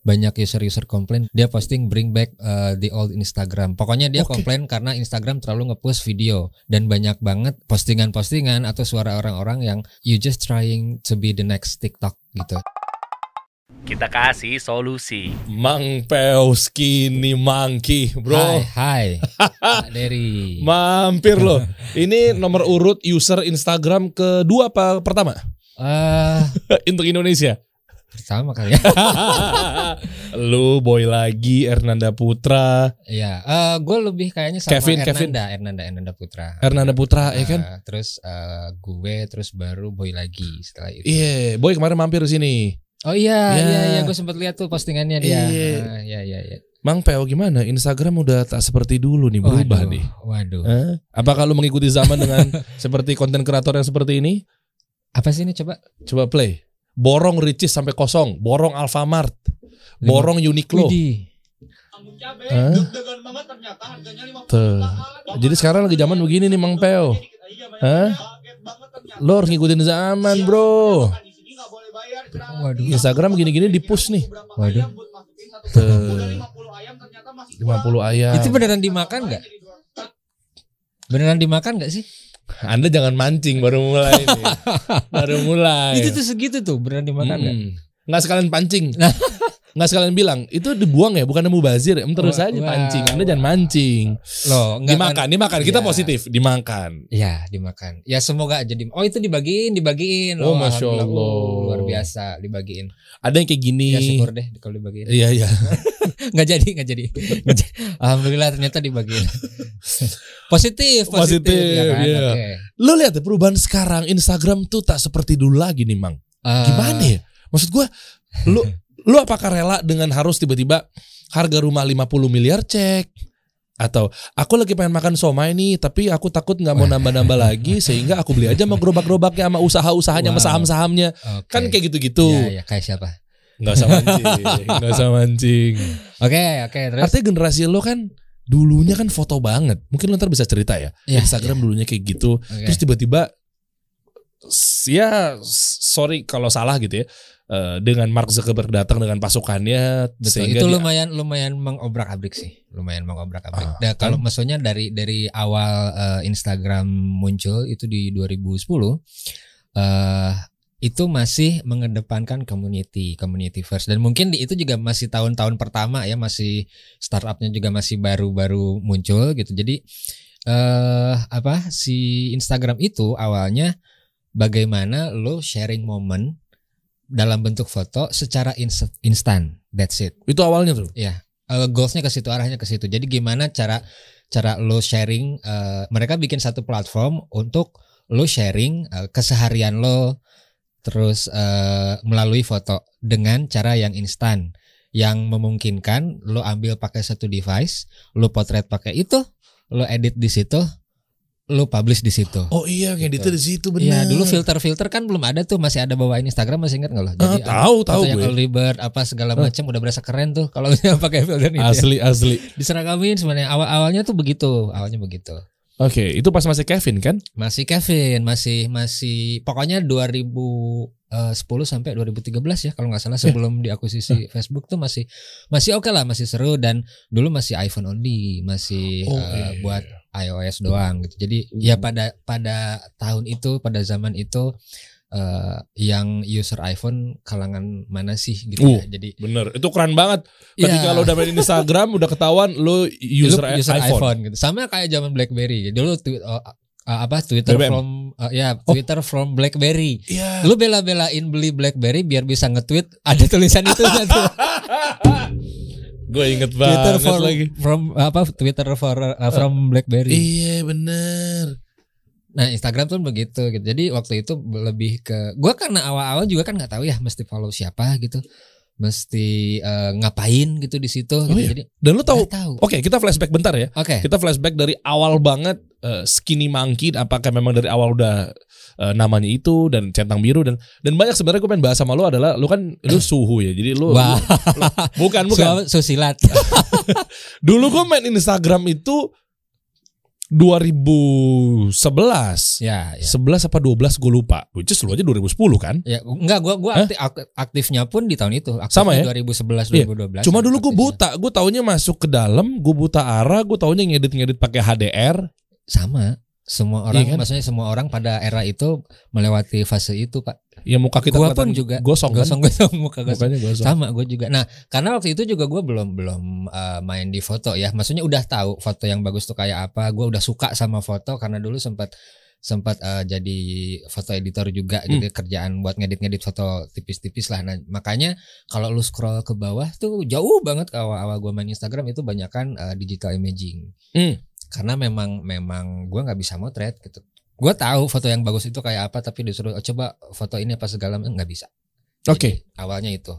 banyak user-user komplain dia posting bring back uh, the old Instagram. Pokoknya dia Oke. komplain karena Instagram terlalu nge-push video dan banyak banget postingan-postingan atau suara orang-orang yang you just trying to be the next TikTok gitu. Kita kasih solusi. Mang Peo skinny monkey, bro. Hai, hai. Derry. Mampir loh. Ini nomor urut user Instagram kedua apa pertama Eh, untuk Indonesia? Pertama kali ya. Lu boy lagi Ernanda Putra, Iya, eh gue lebih kayaknya sama Kevin, Ernanda, Kevin. Ernanda, Ernanda Putra. Ernanda Putra ya kan? Eh, terus eh, gue terus baru boy lagi setelah itu. Iya, boy kemarin mampir di sini. Oh iya, Ya. iya, iya, gue sempat lihat tuh postingannya dia. Iya. Ah, Iya, iya, iya. Mang Peo gimana? Instagram udah tak seperti dulu nih berubah Waduh, nih. Waduh. Eh, Apakah lu mengikuti zaman dengan seperti konten kreator yang seperti ini? Apa sih ini coba? Coba play. Borong Ricis sampai kosong, borong Alfamart, borong Uniqlo. Widih. Hah? Tuh. Jadi sekarang lagi zaman begini nih Mang Peo. Hah? Lo harus ngikutin zaman, Bro. Waduh. Instagram gini-gini di push nih. Waduh. Tuh. 50 ayam. Itu beneran dimakan nggak? Beneran dimakan nggak sih? Anda jangan mancing baru mulai nih. baru mulai. Itu tuh segitu tuh beneran dimakan nggak? Mm. Nggak sekalian pancing. Nggak sekalian bilang itu dibuang ya, bukan mubazir. Em, Terus Wah, aja pancing. Anda jangan mancing. Loh, enggak Dimakan, dimakan. Kita Iya. positif, dimakan. Ya dimakan. Ya semoga aja di. Oh itu dibagiin, dibagiin. Oh, Masya Alhamdulillah. Allah. Luar biasa dibagiin. Ada yang kayak gini. Ya syukur deh kalau dibagiin. Iya, iya. nggak jadi, nggak jadi. Alhamdulillah ternyata dibagiin. positif, positif, Positif, ya kan? iya. Oke. Lo lihat ya perubahan sekarang Instagram tuh tak seperti dulu lagi nih, Mang. Eh, Gimana ya? Maksud gua lu lu apakah rela dengan harus tiba-tiba harga rumah 50 miliar? Cek. Atau aku lagi pengen makan somai nih tapi aku takut nggak mau nambah-nambah lagi sehingga aku beli aja sama gerobak-gerobaknya sama usaha-usahanya sama Wow. saham-sahamnya. Oke. kan kayak gitu-gitu. Ya, ya, kayak siapa? nggak usah mancing nggak usah mancing. Oke, oke, terus. artinya generasi lo kan dulunya kan foto banget. Mungkin lo ntar bisa cerita ya. Ya, Instagram dulunya kayak gitu. Oke. terus tiba-tiba ya sorry kalau salah gitu ya eh, dengan Mark Zuckerberg datang dengan pasukannya Betul, sehingga itu dia- lumayan lumayan mengobrak-abrik sih, lumayan mengobrak-abrik. Ah, Nah, kalau kan? maksudnya dari dari awal eh, Instagram muncul itu di 2010 eh itu masih mengedepankan community, community first dan mungkin di itu juga masih tahun-tahun pertama ya, masih startupnya juga masih baru-baru muncul gitu. Jadi eh apa si Instagram itu awalnya bagaimana lo sharing momen dalam bentuk foto secara ins- instan. That's it. itu awalnya tuh Eh, goalsnya ke situ, arahnya ke situ. Jadi gimana cara cara lo sharing? eh, mereka bikin satu platform untuk lo sharing eh, keseharian lo, terus eh, melalui foto dengan cara yang instan, yang memungkinkan lo ambil pakai satu device, lo potret pakai itu, lo edit di situ, lo publish di situ. oh iya kayak Gitu. itu di situ Iya benar dulu filter-filter kan belum ada tuh masih ada bawain Instagram masih ingat nggak lo? Ah, tahu tahu foto yang gue bird apa segala Ah. macam udah berasa keren tuh kalau misalnya pakai filter itu. ya. asli asli Diseragamin sebenarnya awal awalnya tuh begitu, awalnya begitu. oke itu pas masih Kevin kan Masih Kevin, masih masih pokoknya 2010 sampai 2013 ya kalau nggak salah sebelum diakuisisi Facebook tuh masih masih oke lah, masih seru dan dulu masih iPhone only, masih Oh, eh, iya. buat iOS doang gitu. Jadi ya pada pada tahun itu, pada zaman itu eh, yang user iPhone kalangan mana sih gitu Uh, ya. Jadi bener itu keren banget ketika ya, lo udah main Instagram udah ketahuan lo user, Dulu user iPhone. iPhone. gitu. Sama kayak zaman BlackBerry. Dulu twi- uh, uh, apa Twitter BBM. from uh, ya Twitter from BlackBerry. Iya. Lu bela-belain beli BlackBerry biar bisa nge-tweet ada tulisan itu satu. Gue inget Twitter banget for, lagi from apa Twitter for uh, from BlackBerry. iya bener Nah, Instagram tuh begitu gitu. Jadi waktu itu lebih ke gua karena awal-awal juga kan nggak tahu ya mesti follow siapa gitu. Mesti uh, ngapain gitu di situ Oh gitu. iya? Jadi dan lo tahu tahu. Oke, kita flashback bentar ya. Oke. Kita flashback dari awal banget eh, Skinny Monkey apakah memang dari awal udah eh, namanya itu dan centang biru dan dan banyak sebenarnya gue pengen bahas sama lu adalah lu kan lu suhu ya. Jadi lu, Wah, lu- bukan bukan. Su- susilat. Dulu gue main Instagram itu 2011. Ya, ya. 11 apa 12 gue lupa. Which is lu aja 2010 kan? Ya, enggak gua gua aktif, ak- aktifnya pun di tahun itu. Aktifnya Sama ya? 2011 Iya. 2012. Cuma dulu gue aktifnya. buta, gue taunya masuk ke dalam, gue buta arah, gue taunya ngedit-ngedit pakai HDR. sama. Semua orang Iya kan? maksudnya semua orang pada era itu melewati fase itu, Pak. Ya muka kita Gua pun juga gosong kan? Gosong-gosong muka gosong. Mukanya gosong. Sama gue juga. Nah, karena waktu itu juga gue belum belum eh, main di foto ya. Maksudnya udah tahu foto yang bagus tuh kayak apa. Gue udah suka sama foto karena dulu sempat sempat eh, jadi foto editor juga gitu ya, kerjaan buat ngedit-ngedit foto tipis-tipis lah. Nah, makanya kalau lu scroll ke bawah tuh jauh banget awal-awal gue main Instagram itu banyakan eh, digital imaging. Hmm. Karena memang memang gue nggak bisa motret gitu. Gue tahu foto yang bagus itu kayak apa tapi disuruh "Oh, coba foto ini apa segala macam nggak bisa. Oke. Jadi, awalnya itu.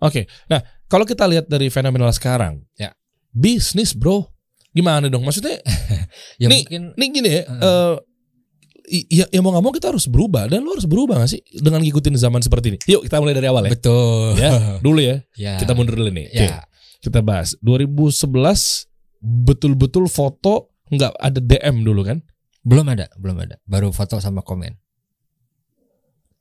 Oke. Nah, kalau kita lihat dari fenomenal sekarang, Ya. bisnis bro, gimana dong? Maksudnya, Ya Nih, mungkin nih gini ya, eh, i- ya, ya mau nggak mau kita harus berubah dan lu harus berubah gak sih dengan ngikutin zaman seperti ini? Yuk kita mulai dari awal ya. betul. Ya, dulu ya. Ya. Kita mundur dulu nih. Oke, Ya. kita bahas. 2011 betul-betul foto nggak ada DM dulu kan? Belum ada, belum ada. Baru foto sama komen.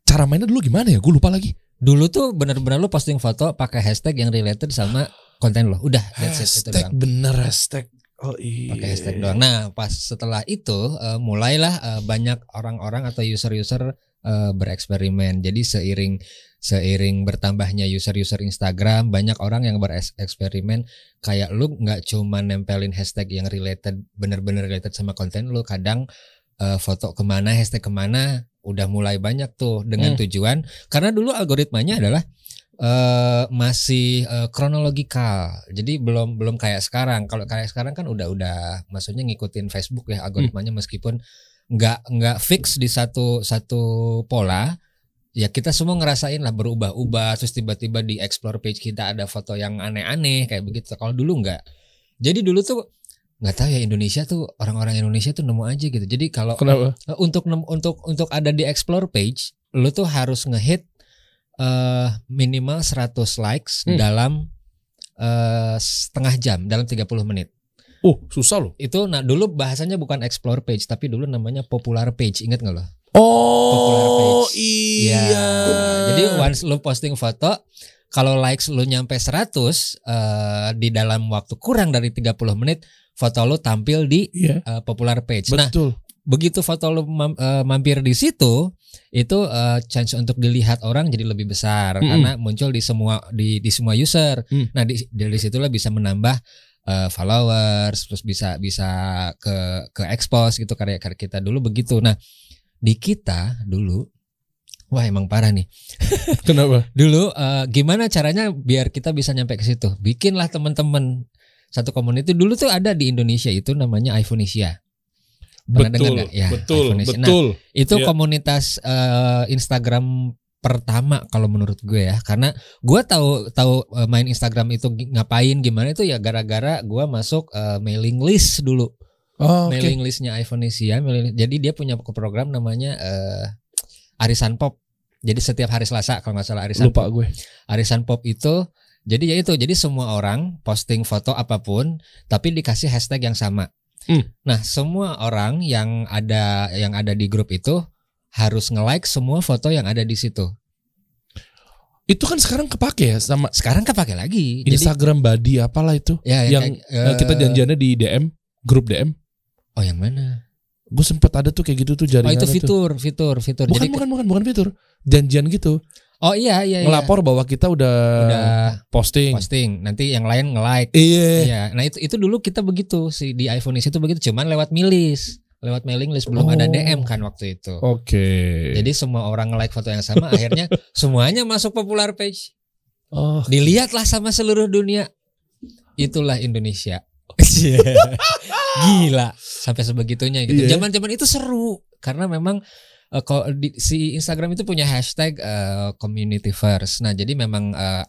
Cara mainnya dulu gimana ya? Gue lupa lagi. Dulu tuh benar-benar lu posting foto pakai hashtag yang related sama konten lo. Udah, that's it itu Hashtag doang. bener hashtag. Oh iya. Pakai hashtag doang. Nah, pas setelah itu eh, mulailah eh, banyak orang-orang atau user-user eh, bereksperimen. Jadi seiring seiring bertambahnya user-user Instagram, banyak orang yang bereksperimen kayak lu nggak cuma nempelin hashtag yang related bener-bener related sama konten lu, kadang eh, foto ke mana, hashtag ke mana, udah mulai banyak tuh dengan Hmm. tujuan. Karena dulu algoritmanya adalah eh masih eh, kronologikal. Jadi belum belum kayak sekarang. Kalau kayak sekarang kan udah udah maksudnya ngikutin Facebook ya algoritmanya meskipun nggak nggak fix di satu satu pola. Ya kita semua ngerasain lah berubah-ubah terus tiba-tiba di explore page kita ada foto yang aneh-aneh kayak begitu. Kalau dulu nggak. Jadi dulu tuh nggak tahu ya Indonesia tuh orang-orang Indonesia tuh nemu aja gitu. Jadi kalau Kenapa? Eh, untuk untuk untuk ada di explore page lu tuh harus ngehit eh minimal 100 likes Hmm. dalam eh setengah jam dalam 30 menit. Oh susah loh. Itu nah dulu bahasanya bukan explore page tapi dulu namanya popular page. Ingat nggak lo? Oh page. iya. Ya, Jadi once lu posting foto kalau likes lu nyampe 100 eh di dalam waktu kurang dari 30 menit foto lu tampil di Iya. eh, popular page. Nah, Betul. begitu foto lu mam- eh, mampir di situ itu eh, chance untuk dilihat orang jadi lebih besar Mm-mm. karena muncul di semua di di semua user. Mm. Nah, di dari situlah bisa menambah eh, followers terus bisa bisa ke ke expose gitu karya karya kita dulu begitu. Nah, di kita dulu wah emang parah nih. Kenapa? Dulu eh, gimana caranya biar kita bisa nyampe ke situ? Bikinlah teman-teman satu komunitas dulu tuh ada di Indonesia itu namanya iPhoneisia. Pernah dengar Betul. nggak? Ya, betul. iPhoneisia. Nah, Betul. Itu Iya. komunitas eh, Instagram pertama kalau menurut gue ya, karena gue tahu tahu eh, main Instagram itu ngapain gimana itu ya gara-gara gue masuk eh, mailing list dulu, Oh, mailing listnya iPhoneisia. Mailing, jadi dia punya program namanya eh, Arisan Pop. Jadi setiap hari Selasa kalau nggak salah Arisan Lupa Pop. gue. Arisan Pop itu jadi ya itu, jadi semua orang posting foto apa pun tapi dikasih hashtag yang sama. Hmm. Nah, semua orang yang ada yang ada di grup itu harus nge-like semua foto yang ada di situ. Itu kan sekarang kepake ya sama Sekarang kepake lagi. Jadi Instagram body apalah itu ya yang kayak, eh, kita janjiannya di DM, grup DM. Oh, yang mana? Gue sempet ada tuh kayak gitu tuh Oh, jaringan itu fitur, fitur, fitur. Bukan, Jadi bukan, bukan, bukan fitur. Janjian gitu. Oh iya iya iya. Ngelapor bahwa kita udah, udah posting. posting. Nanti yang lain nge-like. Iya. Iya, nah itu itu dulu kita begitu sih di iPhone itu begitu, cuman lewat milis, lewat mailing list belum ada Oh. DM kan waktu itu. Oke. Jadi semua orang nge-like foto yang sama, akhirnya semuanya masuk popular page. oh, Dilihatlah sama seluruh dunia. Itulah Indonesia. Gila, sampai sebegitunya gitu. Iya. Zaman-zaman itu seru karena memang kalau di, si Instagram itu punya hashtag eh, community first. Nah, jadi memang eh,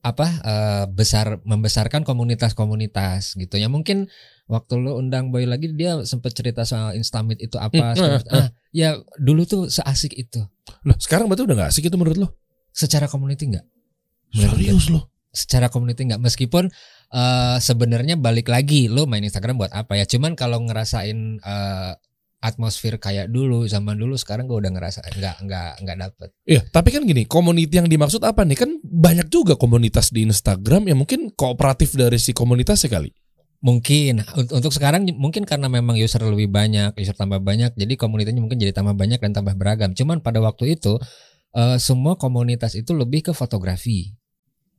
apa eh, besar membesarkan komunitas-komunitas gitu ya. Mungkin waktu lu undang Boy lagi dia sempat cerita soal Instamit itu apa. Hmm, eh, ah, ya dulu tuh seasik itu. Loh, sekarang berarti udah gak asik itu menurut lo? Secara community enggak? Menurut. Serius lo? secara community nggak meskipun eh sebenarnya balik lagi lo main Instagram buat apa ya? Cuman kalau ngerasain eh, atmosfer kayak dulu zaman dulu sekarang gue udah ngerasa nggak nggak nggak dapet. Iya, tapi kan gini, community yang dimaksud apa nih? Kan banyak juga komunitas di Instagram yang mungkin kooperatif dari si komunitasnya kali. Mungkin un- untuk sekarang mungkin karena memang user lebih banyak, user tambah banyak, jadi komunitasnya mungkin jadi tambah banyak dan tambah beragam. Cuman pada waktu itu eh, semua komunitas itu lebih ke fotografi.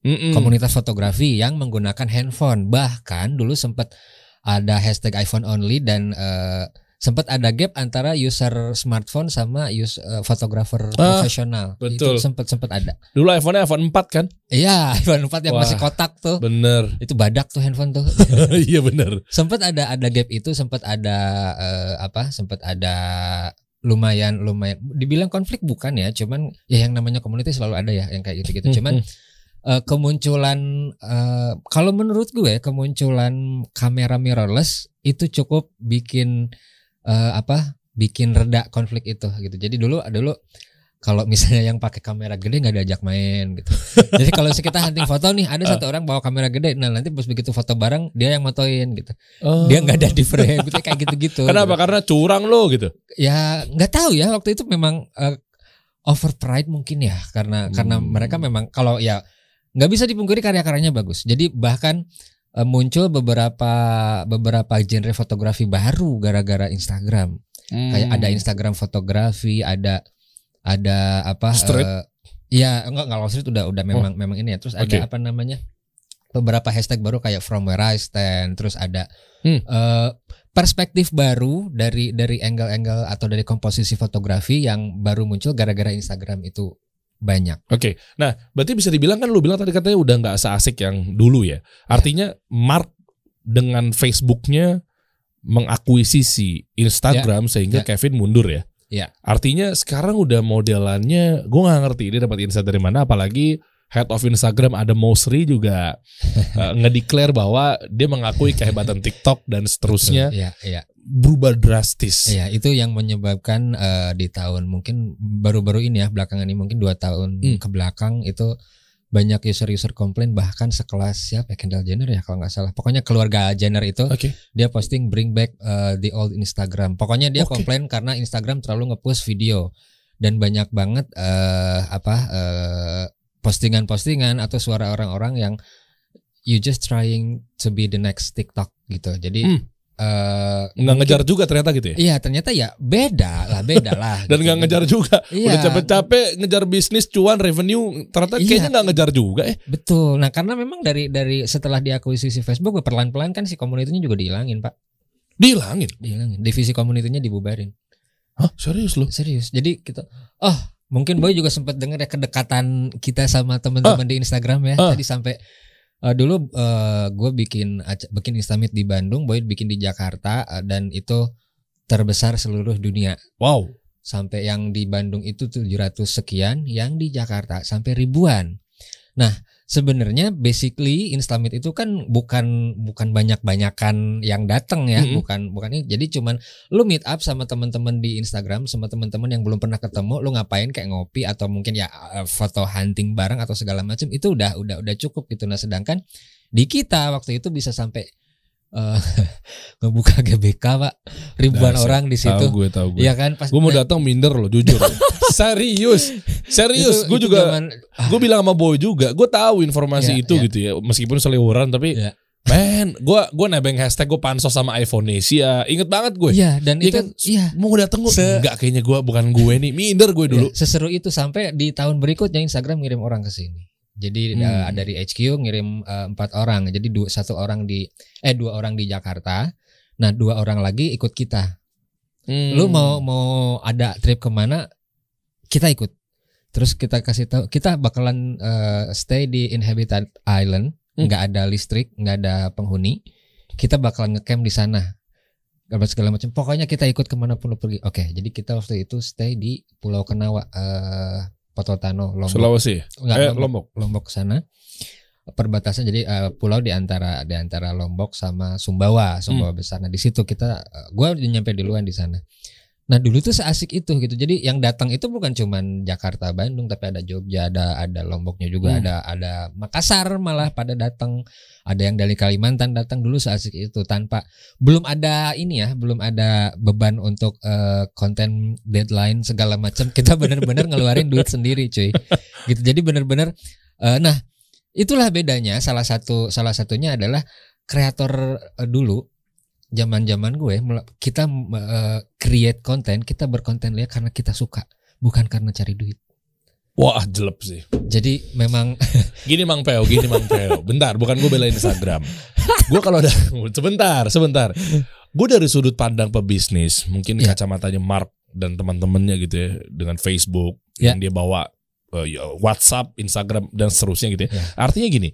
Mm-mm. komunitas fotografi yang menggunakan handphone. Bahkan dulu sempat ada hashtag iPhone only dan eh, sempat ada gap antara user smartphone sama user fotografer Ah, profesional. betul. Itu sempat sempat ada. Dulu iPhone-nya iPhone 4 kan? Iya, iPhone 4 yang Wah. masih kotak tuh. Bener. Itu badak tuh handphone tuh. Iya bener. sempat ada ada gap itu, sempat ada eh, apa? Sempat ada lumayan lumayan dibilang konflik bukan ya, cuman ya yang namanya komunitas selalu ada ya yang kayak gitu-gitu. Cuman eh, kemunculan eh, kalau menurut gue kemunculan kamera mirrorless itu cukup bikin eh, apa bikin reda konflik itu gitu jadi dulu dulu kalau misalnya yang pakai kamera gede nggak diajak main gitu jadi kalau kita hunting foto nih ada satu orang bawa kamera gede nah nanti pas begitu foto bareng dia yang motoin gitu Oh. dia nggak ada di frame gitu kayak gitu gitu Kenapa? Karena curang lo gitu. ya nggak tahu ya waktu itu memang eh, over pride mungkin ya karena karena Hmm. mereka memang kalau ya nggak bisa dipungkiri karya-karyanya bagus jadi bahkan eh, muncul beberapa beberapa genre fotografi baru gara-gara Instagram kayak Hmm. ada Instagram fotografi ada ada apa Street? eh, ya enggak kalau street udah udah memang memang ini ya terus ada Oke. apa namanya beberapa hashtag baru kayak from where I stand terus ada Hmm. eh, perspektif baru dari dari angle-angle atau dari komposisi fotografi yang baru muncul gara-gara Instagram itu banyak Oke, nah berarti bisa dibilang kan lu bilang tadi katanya udah nggak seasik yang dulu ya. Artinya Mark dengan Facebooknya mengakuisisi Instagram sehingga Ya. Kevin mundur ya. Ya. Artinya sekarang udah modelannya, gue nggak ngerti dia dapat insight dari mana. Apalagi head of Instagram ada Mosri juga uh, ngedeclare bahwa dia mengakui kehebatan TikTok dan seterusnya ya ya berubah drastis. ya itu yang menyebabkan eh, di tahun mungkin baru-baru ini ya belakangan ini mungkin dua tahun Hmm. ke belakang itu banyak user-user komplain bahkan sekelas siapa ya, Kendall Jenner ya kalau nggak salah pokoknya keluarga Jenner itu Oke. dia posting bring back uh, the old Instagram. Pokoknya dia Oke. komplain karena Instagram terlalu ngepost video dan banyak banget eh apa eh, postingan-postingan atau suara orang-orang yang you just trying to be the next TikTok gitu. Jadi Hmm. Eh, Nggak ngejar juga ternyata gitu ya. Iya ternyata ya beda lah beda lah. Dan gitu. nggak ngejar juga. Iya. Udah capek-capek ngejar bisnis cuan revenue ternyata Iya. kayaknya nggak ngejar juga eh. Betul. Nah karena memang dari dari setelah diakuisisi Facebook perlahan-lahan kan si komunitasnya juga dihilangin pak. Dihilangin. Dihilangin. Divisi komunitasnya dibubarin. Hah, serius lu? Serius. Jadi kita oh mungkin Boy juga sempat dengar ya kedekatan kita sama teman-teman di Instagram ya. Ah. Tadi sampai eh, dulu gue bikin bikin Instamit di Bandung, Boy bikin di Jakarta eh, dan itu terbesar seluruh dunia. Wow. Sampai yang di Bandung itu 700 sekian, yang di Jakarta sampai ribuan. Nah, sebenarnya basically Instamit itu kan bukan bukan banyak-banyakan yang datang ya, Mm-mm. bukan bukan ini. Jadi cuman lu meet up sama teman-teman di Instagram sama teman-teman yang belum pernah ketemu, lu ngapain kayak ngopi atau mungkin ya eh, foto hunting bareng atau segala macam itu udah udah udah cukup gitu. Nah, sedangkan di kita waktu itu bisa sampai eh, ngebuka GBK, Pak. Ribuan Dasar. orang di situ. Tahu gue, tahu gue. Iya kan pas Gue mau nah, datang minder loh, jujur. Serius. Serius, itu- gue juga zaman- ah, gue bilang sama Boy juga, gue tahu informasi Iya, itu iya. gitu ya, meskipun seliweran tapi Iya. men, gue gue nebeng hashtag gue pansos sama iPhonesia, inget banget gue. Iya dan Iya itu kan, iya mau datang gue, Se- enggak kayaknya gue bukan gue nih, minder gue dulu. Ya, seseru itu sampai di tahun berikutnya Instagram ngirim orang ke sini. Jadi Hmm. eh, dari HQ ngirim eh, empat orang. Jadi dua, satu orang di eh dua orang di Jakarta. Nah dua orang lagi ikut kita. Hmm. Lu mau mau ada trip ke mana? Kita ikut. Terus kita kasih tahu kita bakalan eh, stay di inhabited island. Hmm. nggak ada listrik, nggak ada penghuni. Kita bakalan ngecamp di sana. Apa segala macam. Pokoknya kita ikut ke mana pun lu pergi. Oke, jadi kita waktu itu stay di Pulau Kenawa, eh Pototano, Lombok. Sulawesi, Enggak, eh Lombok, Lombok. Ke sana. Perbatasan jadi eh, pulau di antara di antara Lombok sama Sumbawa, Sumbawa besar. Nah, di situ kita eh, gua udah nyampe duluan di sana. Nah dulu tuh seasik itu gitu. Jadi yang datang itu bukan cuman Jakarta, Bandung, tapi ada Jogja, ada ada Lomboknya juga, Hmm. ada ada Makassar malah pada datang. Ada yang dari Kalimantan datang dulu seasik itu tanpa belum ada ini ya, belum ada beban untuk eh, konten deadline segala macam. Kita benar-benar ngeluarin duit sendiri, cuy. Gitu. Jadi benar-benar eh, nah itulah bedanya. Salah satu salah satunya adalah kreator eh, dulu zaman-zaman gue kita eh, create konten, kita berkonten ya karena kita suka, bukan karena cari duit. Wah jelek sih. Jadi memang Gini Mang Peo, gini Mang Peo. Bentar, bukan gue belain Instagram. Gue kalau ada sebentar, sebentar. Gue dari sudut pandang pebisnis, mungkin Ya. kacamatanya Mark dan teman-temannya gitu ya dengan Facebook Ya. yang dia bawa ya, WhatsApp, Instagram dan seterusnya gitu ya. Ya. Artinya gini,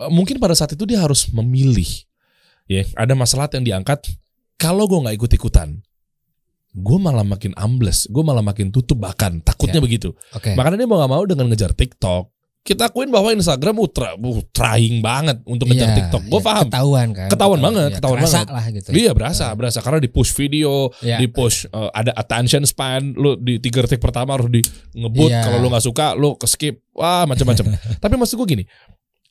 eh, mungkin pada saat itu dia harus memilih. Ya, ada masalah yang diangkat. Kalau gue nggak ikut-ikutan, gue malah makin ambles, gue malah makin tutup bahkan takutnya Ya. begitu. oke. Makanya dia mau gak mau dengan ngejar TikTok. Kita akuin bahwa Instagram ultra, uh, trying banget untuk ngejar Iya, TikTok. Gue iya, paham. Ketahuan kan. Ketahuan banget, Iya, ketahuan banget. lah gitu. Iya berasa, berasa karena di push video, Iya. di push uh, ada attention span, lu di tiga detik pertama harus di ngebut. Iya. Kalau lu nggak suka, lu ke skip, wah macam-macam. Tapi maksud gue gini,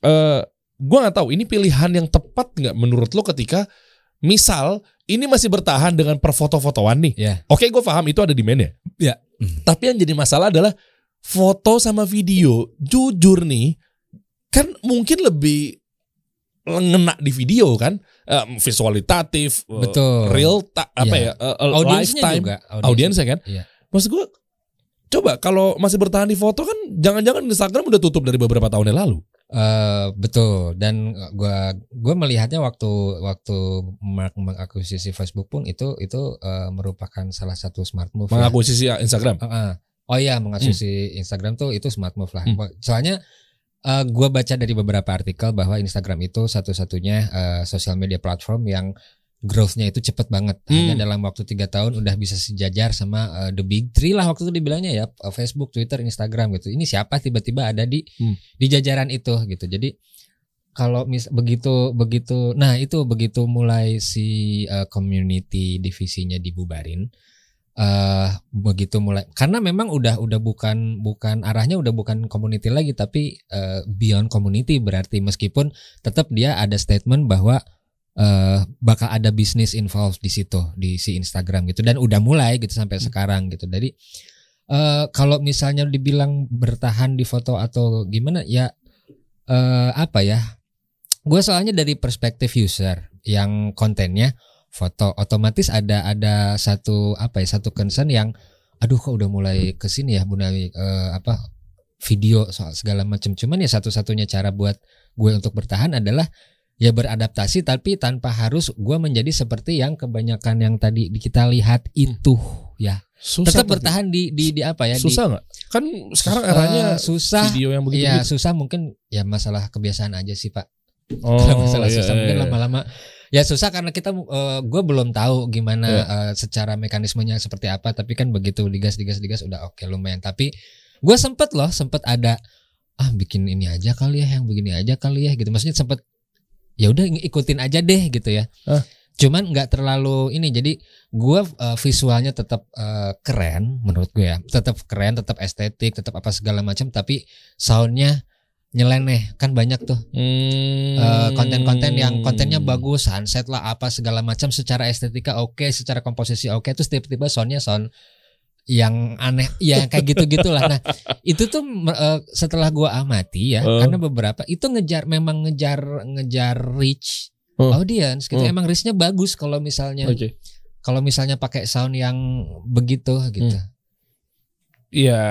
eh gue nggak tahu ini pilihan yang tepat nggak menurut lo ketika misal ini masih bertahan dengan perfoto-fotoan nih. Iya. Oke, gue paham itu ada demand-nya. Iya. Tapi yang jadi masalah adalah foto sama video. Jujur nih, kan mungkin lebih ngena di video kan, Eh, visualitatif, eh, Betul. real ta- apa Iya. ya, Audiensnya lifetime, juga. audiensnya kan. Iya. Maksud gue, coba kalau masih bertahan di foto kan, jangan-jangan Instagram udah tutup dari beberapa tahun yang lalu. Eh, betul dan gua gua melihatnya waktu waktu Mark mengakuisisi Facebook pun itu itu eh, merupakan salah satu smart move. ya. Mengakuisisi Instagram. Heeh. Oh iya mengakuisisi Instagram tuh itu smart move lah. Hmm. Soalnya eh, gua baca dari beberapa artikel bahwa Instagram itu satu-satunya eh, sosial media platform yang growth-nya itu cepet banget. Hanya Hmm. dalam waktu tiga tahun udah bisa sejajar sama eh, the big three lah waktu itu dibilangnya ya eh, Facebook, Twitter, Instagram gitu. Ini siapa tiba-tiba ada di Hmm. di jajaran itu gitu. Jadi kalau mis begitu begitu nah itu begitu mulai si eh, community divisinya dibubarin eh begitu mulai karena memang udah udah bukan bukan arahnya udah bukan community lagi tapi eh, beyond community berarti meskipun tetap dia ada statement bahwa eh bakal ada bisnis involved di situ di si Instagram gitu. Dan udah mulai gitu sampai sekarang gitu. Jadi eh kalau misalnya dibilang bertahan di foto atau gimana ya eh apa ya? Gue soalnya dari perspektif user yang kontennya foto otomatis ada ada satu apa ya satu concern yang aduh kok udah mulai ke sini ya mulai eh, apa video soal segala macam cuman ya satu-satunya cara buat gue untuk bertahan adalah ya beradaptasi tapi tanpa harus gue menjadi seperti yang kebanyakan yang tadi di- kita lihat itu ya Susah tetap bertahan di di di apa ya Susah nggak? Kan sekarang Eh, eranya susah video yang begitu. Iya susah mungkin ya masalah kebiasaan aja sih pak. Oh, Kalau masalah iya, susah iya, mungkin iya. lama-lama ya susah karena kita gue belum tahu gimana Iya. eh, secara mekanismenya seperti apa. Tapi kan begitu digas digas digas udah oke lumayan. Tapi gue sempet loh sempet ada ah bikin ini aja kali ya yang begini aja kali ya gitu. Maksudnya sempet ya udah ikutin aja deh gitu ya. Hah? Cuman nggak terlalu ini jadi gue eh, visualnya tetap eh, keren menurut gue ya tetap keren tetap estetik tetap apa segala macam tapi soundnya nyeleneh kan banyak tuh Hmm. eh, konten-konten yang kontennya bagus sunset lah apa segala macam secara estetika oke secara komposisi oke terus tiba-tiba soundnya sound yang aneh ya kayak gitu gitulah nah itu tuh eh, setelah gua amati ya Eh. karena beberapa itu ngejar memang ngejar ngejar reach Oh. audience gitu Oh. emang reachnya bagus kalau misalnya Oke. kalau misalnya pakai sound yang begitu gitu Iya.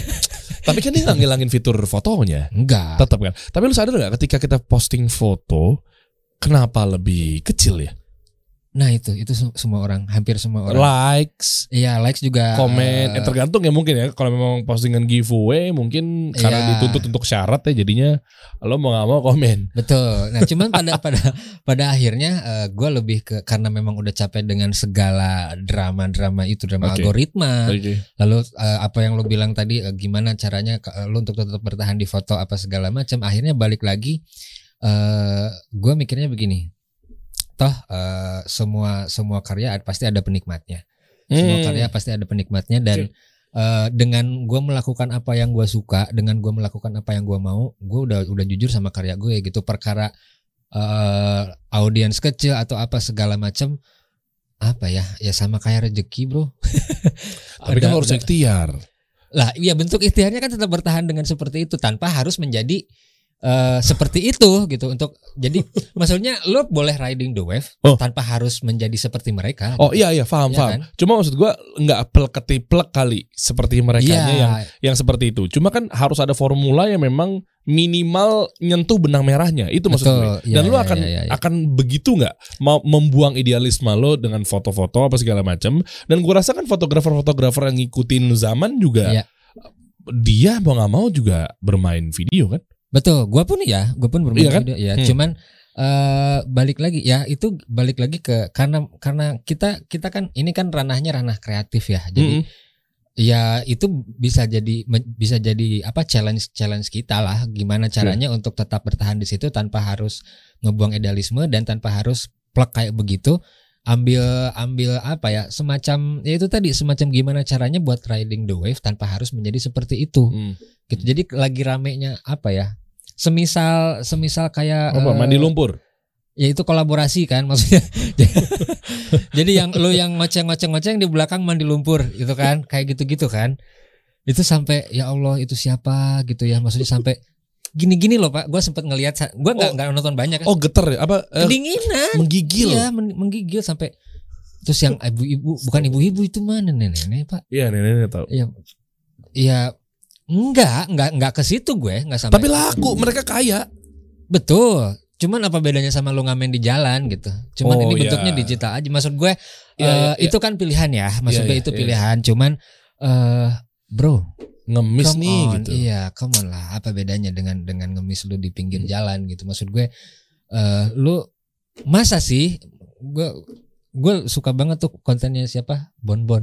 Tapi kan dia nggak ngilangin fitur fotonya. enggak Tetap kan. Tapi lu sadar nggak ketika kita posting foto, kenapa lebih kecil ya? Nah itu itu se- semua orang hampir semua orang Likes, iya likes juga komen, eh, eh, tergantung ya mungkin ya. Kalau memang postingan giveaway, mungkin karena Iya. dituntut untuk syarat ya, jadinya lo mau nggak mau komen. Betul. Nah, cuman pada pada pada akhirnya gue lebih ke karena memang udah capek dengan segala drama-drama itu drama Oke. algoritma. Oke. Lalu eh, apa yang lo bilang tadi eh, gimana caranya eh, lo untuk tetap bertahan di foto apa segala macam. Akhirnya balik lagi. eh gue mikirnya begini. Toh eh, semua semua karya pasti ada penikmatnya. Semua Hmm. karya pasti ada penikmatnya dan eh, dengan gue melakukan apa yang gue suka, dengan gue melakukan apa yang gue mau, gue udah udah jujur sama karya gue gitu. Perkara eh audiens kecil atau apa segala macam apa ya ya sama kayak rezeki bro. Tapi kan harus ikhtiar. lah iya bentuk ikhtiarnya kan tetap bertahan dengan seperti itu tanpa harus menjadi eh seperti itu gitu untuk jadi maksudnya lo boleh riding the wave Oh. tanpa harus menjadi seperti mereka Oh gitu. iya iya paham Iya paham. kan? Cuma maksud gua nggak ketiplek kali seperti mereka Iya, yang yang seperti itu. Cuma kan harus ada formula yang memang minimal nyentuh benang merahnya. Itu maksud Betul, gue. iya, Dan lu iya, akan iya, iya. akan begitu nggak mau membuang idealisme lo dengan foto-foto apa segala macam. Dan gua rasa kan fotografer-fotografer yang ngikutin zaman juga Iya. dia mau nggak mau juga bermain video kan. Betul gue pun ya gue pun bermain Iya kan? ya Hmm. cuman eh balik lagi ya itu balik lagi ke karena karena kita kita kan ini kan ranahnya ranah kreatif ya jadi Mm-mm. ya itu bisa jadi bisa jadi apa challenge challenge kita lah gimana caranya untuk tetap bertahan di situ tanpa harus ngebuang idealisme dan tanpa harus plek kayak begitu ambil ambil apa ya semacam ya itu tadi semacam gimana caranya buat riding the wave tanpa harus menjadi seperti itu. Mm. gitu. Jadi lagi ramenya apa ya semisal semisal kayak Apa, eh, mandi lumpur. ya itu kolaborasi kan maksudnya. Jadi yang lu yang ngoceng-ngoceng-ngoceng di belakang mandi lumpur itu kan. Kayak gitu-gitu kan. Itu sampai ya Allah itu siapa? Gitu ya. Maksudnya sampai gini-gini loh pak gue sempet ngelihat gue nggak Oh. nonton banyak kan Oh geter ya apa eh, kedinginan menggigil. iya men- menggigil sampai terus yang ibu-ibu bukan ibu-ibu itu mana nenek-nenek pak Iya nenek tahu. Iya, iya, enggak, enggak, enggak ke situ gue, enggak sampai. Tapi laku mereka kaya. betul. Cuman apa bedanya sama lu ngamen di jalan gitu? Cuman Oh, ini bentuknya digital aja. Maksud gue, eh, iya, iya. itu kan pilihan ya. Maksud Iya, gue iya, itu iya. pilihan. Cuman, eh, bro, Ngemis come nih on, gitu. Iya, come on lah. Apa bedanya dengan dengan ngemis lu di pinggir Hmm. jalan gitu? Maksud gue, eh, lu masa sih? Gue, gue suka banget tuh kontennya siapa? Bonbon,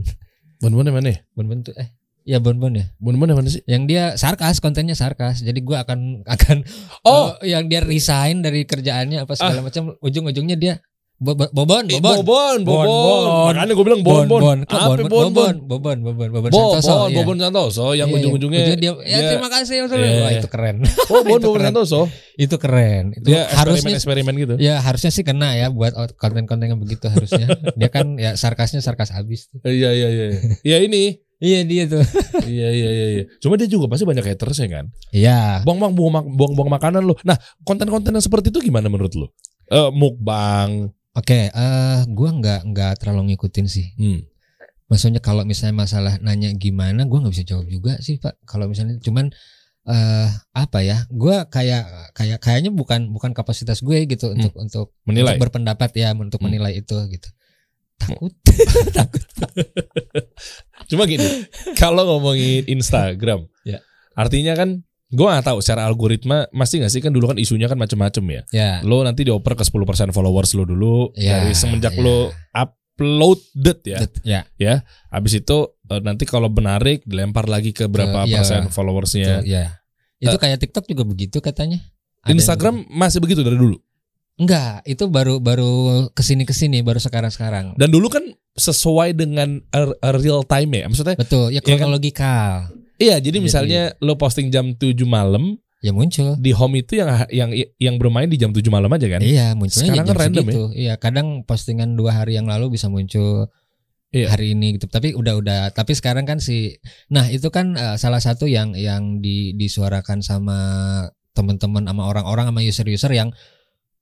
Bon-bon yang mana? ya? Bonbon tuh, eh, ya Bonbon ya. Bon-bon yang mana sih? yang dia sarkas kontennya sarkas jadi gua akan akan Oh, eh, yang dia resign dari kerjaannya apa segala macam ujung-ujungnya dia bobon Eh, bobon Bobon, Bobon. Bobon. Makanya gue bilang Bobon. Bobon Kok Apa Bobon Bobon? Bobon Bobon Bobon Bobon Bobon, Santoso iya. Bobon Santoso yang Iya, iya. ujung-ujungnya Ujungnya dia ya dia- terima kasih Mas." Iya. wah itu keren Bobon, Bobon. Santoso. itu keren itu harusnya eksperimen-eksperimen gitu. ya harusnya sih kena ya buat konten-konten yang begitu harusnya dia kan ya sarkasnya sarkas habis Iya, iya, iya. Iya ini. iya dia tuh Iya, iya, iya, iya. Cuma dia juga pasti banyak haters ya kan. iya Buang-buang buang, buang-buang makanan lu. Nah, konten-konten yang seperti itu gimana menurut lu? Eh, mukbang. Oke eh gua nggak nggak terlalu ngikutin sih Hmm. Maksudnya kalau misalnya masalah nanya gimana, gua nggak bisa jawab juga sih pak. Kalau misalnya cuman eh apa ya, gua kayak kayak kayaknya bukan bukan kapasitas gue gitu untuk untuk Menilai. untuk berpendapat ya untuk Hmm. menilai itu gitu. Takut. Cuma gini, kalau ngomongin Instagram, Ya. artinya kan gue gak tahu secara algoritma masih gak sih kan dulu kan isunya kan macem-macem ya. ya. Lo nanti dioper ke 10% followers lo dulu Ya, dari semenjak ya. lo uploaded ya. Det- Ya. Habis itu eh, nanti kalau menarik dilempar lagi ke berapa iya. persen followersnya. Itu, ya. Itu kayak TikTok juga begitu katanya. Ada yang Instagram masih begitu dari dulu. enggak, itu baru baru ke sini ke sini baru sekarang sekarang. Dan dulu kan sesuai dengan real time ya. Maksudnya Betul, ya kan? Iya jadi Jadi- misalnya lo posting jam 7 malam Ya muncul. di home itu yang yang yang bermain di jam 7 malam aja kan. Iya munculnya Sekarang ya kan random segitu. Iya kadang postingan dua hari yang lalu bisa muncul Iya. hari ini gitu. Tapi udah udah. Tapi sekarang kan si, nah itu kan eh, salah satu yang yang di, disuarakan sama teman-teman sama orang-orang sama user-user yang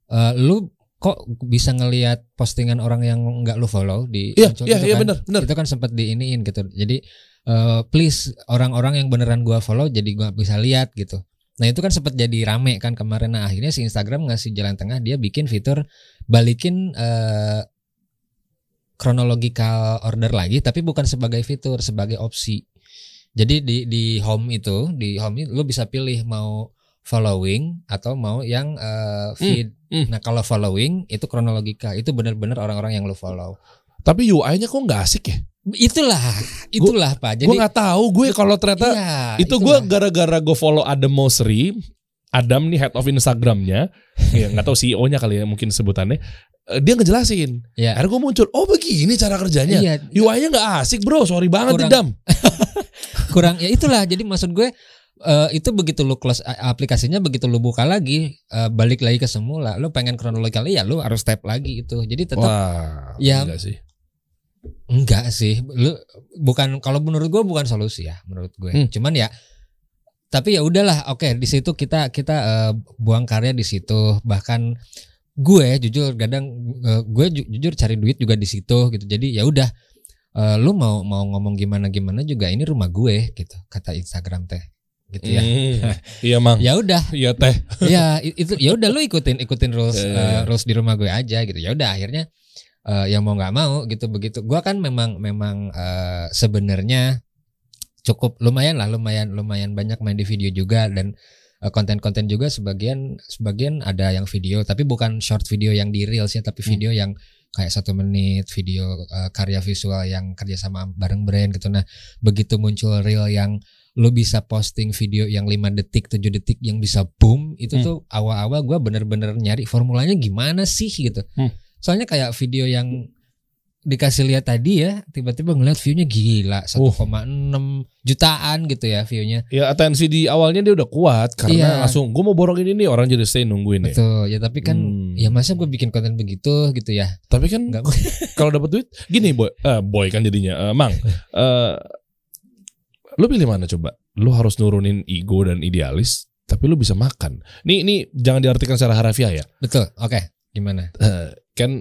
eh, lu kok bisa ngelihat postingan orang yang nggak lu follow di Iya, muncul iya, gitu iya kan. benar, benar. Itu kan sempat diiniin gitu. Jadi eh, please orang-orang yang beneran gua follow jadi gua bisa lihat gitu. Nah itu kan sempat jadi rame kan kemarin. Nah akhirnya si Instagram ngasih jalan tengah dia bikin fitur balikin eh, chronological order lagi, tapi bukan sebagai fitur, sebagai opsi. Jadi di di home itu di home itu lo bisa pilih mau following atau mau yang eh, feed. hmm. Nah kalau following itu kronologika itu benar-benar orang-orang yang lo follow. Tapi UI-nya kok nggak asik ya? Itulah, itulah pak. Jadi gue nggak tahu gue kalau ternyata iya, itu gue gara-gara gue follow Adam Mosseri Adam nih head of Instagramnya ya nggak tahu CEO-nya kali ya mungkin sebutannya eh, dia ngejelasin. Iya. Akhirnya gue muncul, oh begini cara kerjanya. Iya, UI-nya nggak asik bro, sorry banget Kurang- nih Dam. kurang ya itulah jadi maksud gue eh, itu begitu lu close eh, aplikasinya begitu lu buka lagi eh, balik lagi ke semula lu pengen kronologikali ya lu harus tap lagi itu jadi tetap Wah, Ya. sih. Enggak sih lu bukan kalau menurut gue bukan solusi ya menurut gue Hmm. cuman ya tapi ya udahlah oke di situ kita kita eh, buang karya di situ bahkan gue jujur kadang eh, gue ju- jujur cari duit juga di situ gitu jadi ya udah eh, lu mau mau ngomong gimana gimana juga ini rumah gue gitu kata Instagram teh gitu ya Hmm, iya mang. ya udah Iya teh. ya itu ya udah lu ikutin ikutin rules Ya, ya, ya. rules di rumah gue aja gitu ya udah akhirnya eh, yang mau nggak mau gitu begitu gua kan memang memang eh, sebenarnya cukup lumayan lah lumayan lumayan banyak main di video juga dan eh, konten-konten juga sebagian sebagian ada yang video tapi bukan short video yang di reels ya tapi Hmm. video yang kayak satu menit video eh, karya visual yang kerjasama bareng brand gitu nah begitu muncul reel yang lu bisa posting video yang 5 detik 7 detik yang bisa boom itu Hmm. tuh awal-awal gua bener-bener nyari formulanya gimana sih gitu Hmm. Soalnya kayak video yang dikasih lihat tadi ya tiba-tiba ngeliat viewnya gila 1,6 jutaan gitu ya viewnya Ya atensi di awalnya dia udah kuat karena Iya. langsung gue mau borong ini nih orang jadi stay nungguin ya. betul ya tapi kan Hmm. ya masa gue bikin konten begitu gitu ya Tapi kan kalau dapat duit gini boy, eh, boy kan jadinya Eh, mang. eh lu pilih mana coba? Lu harus nurunin ego dan idealis, tapi lu bisa makan. Nih ini jangan diartikan secara harafiah ya. betul oke gimana Eh, kan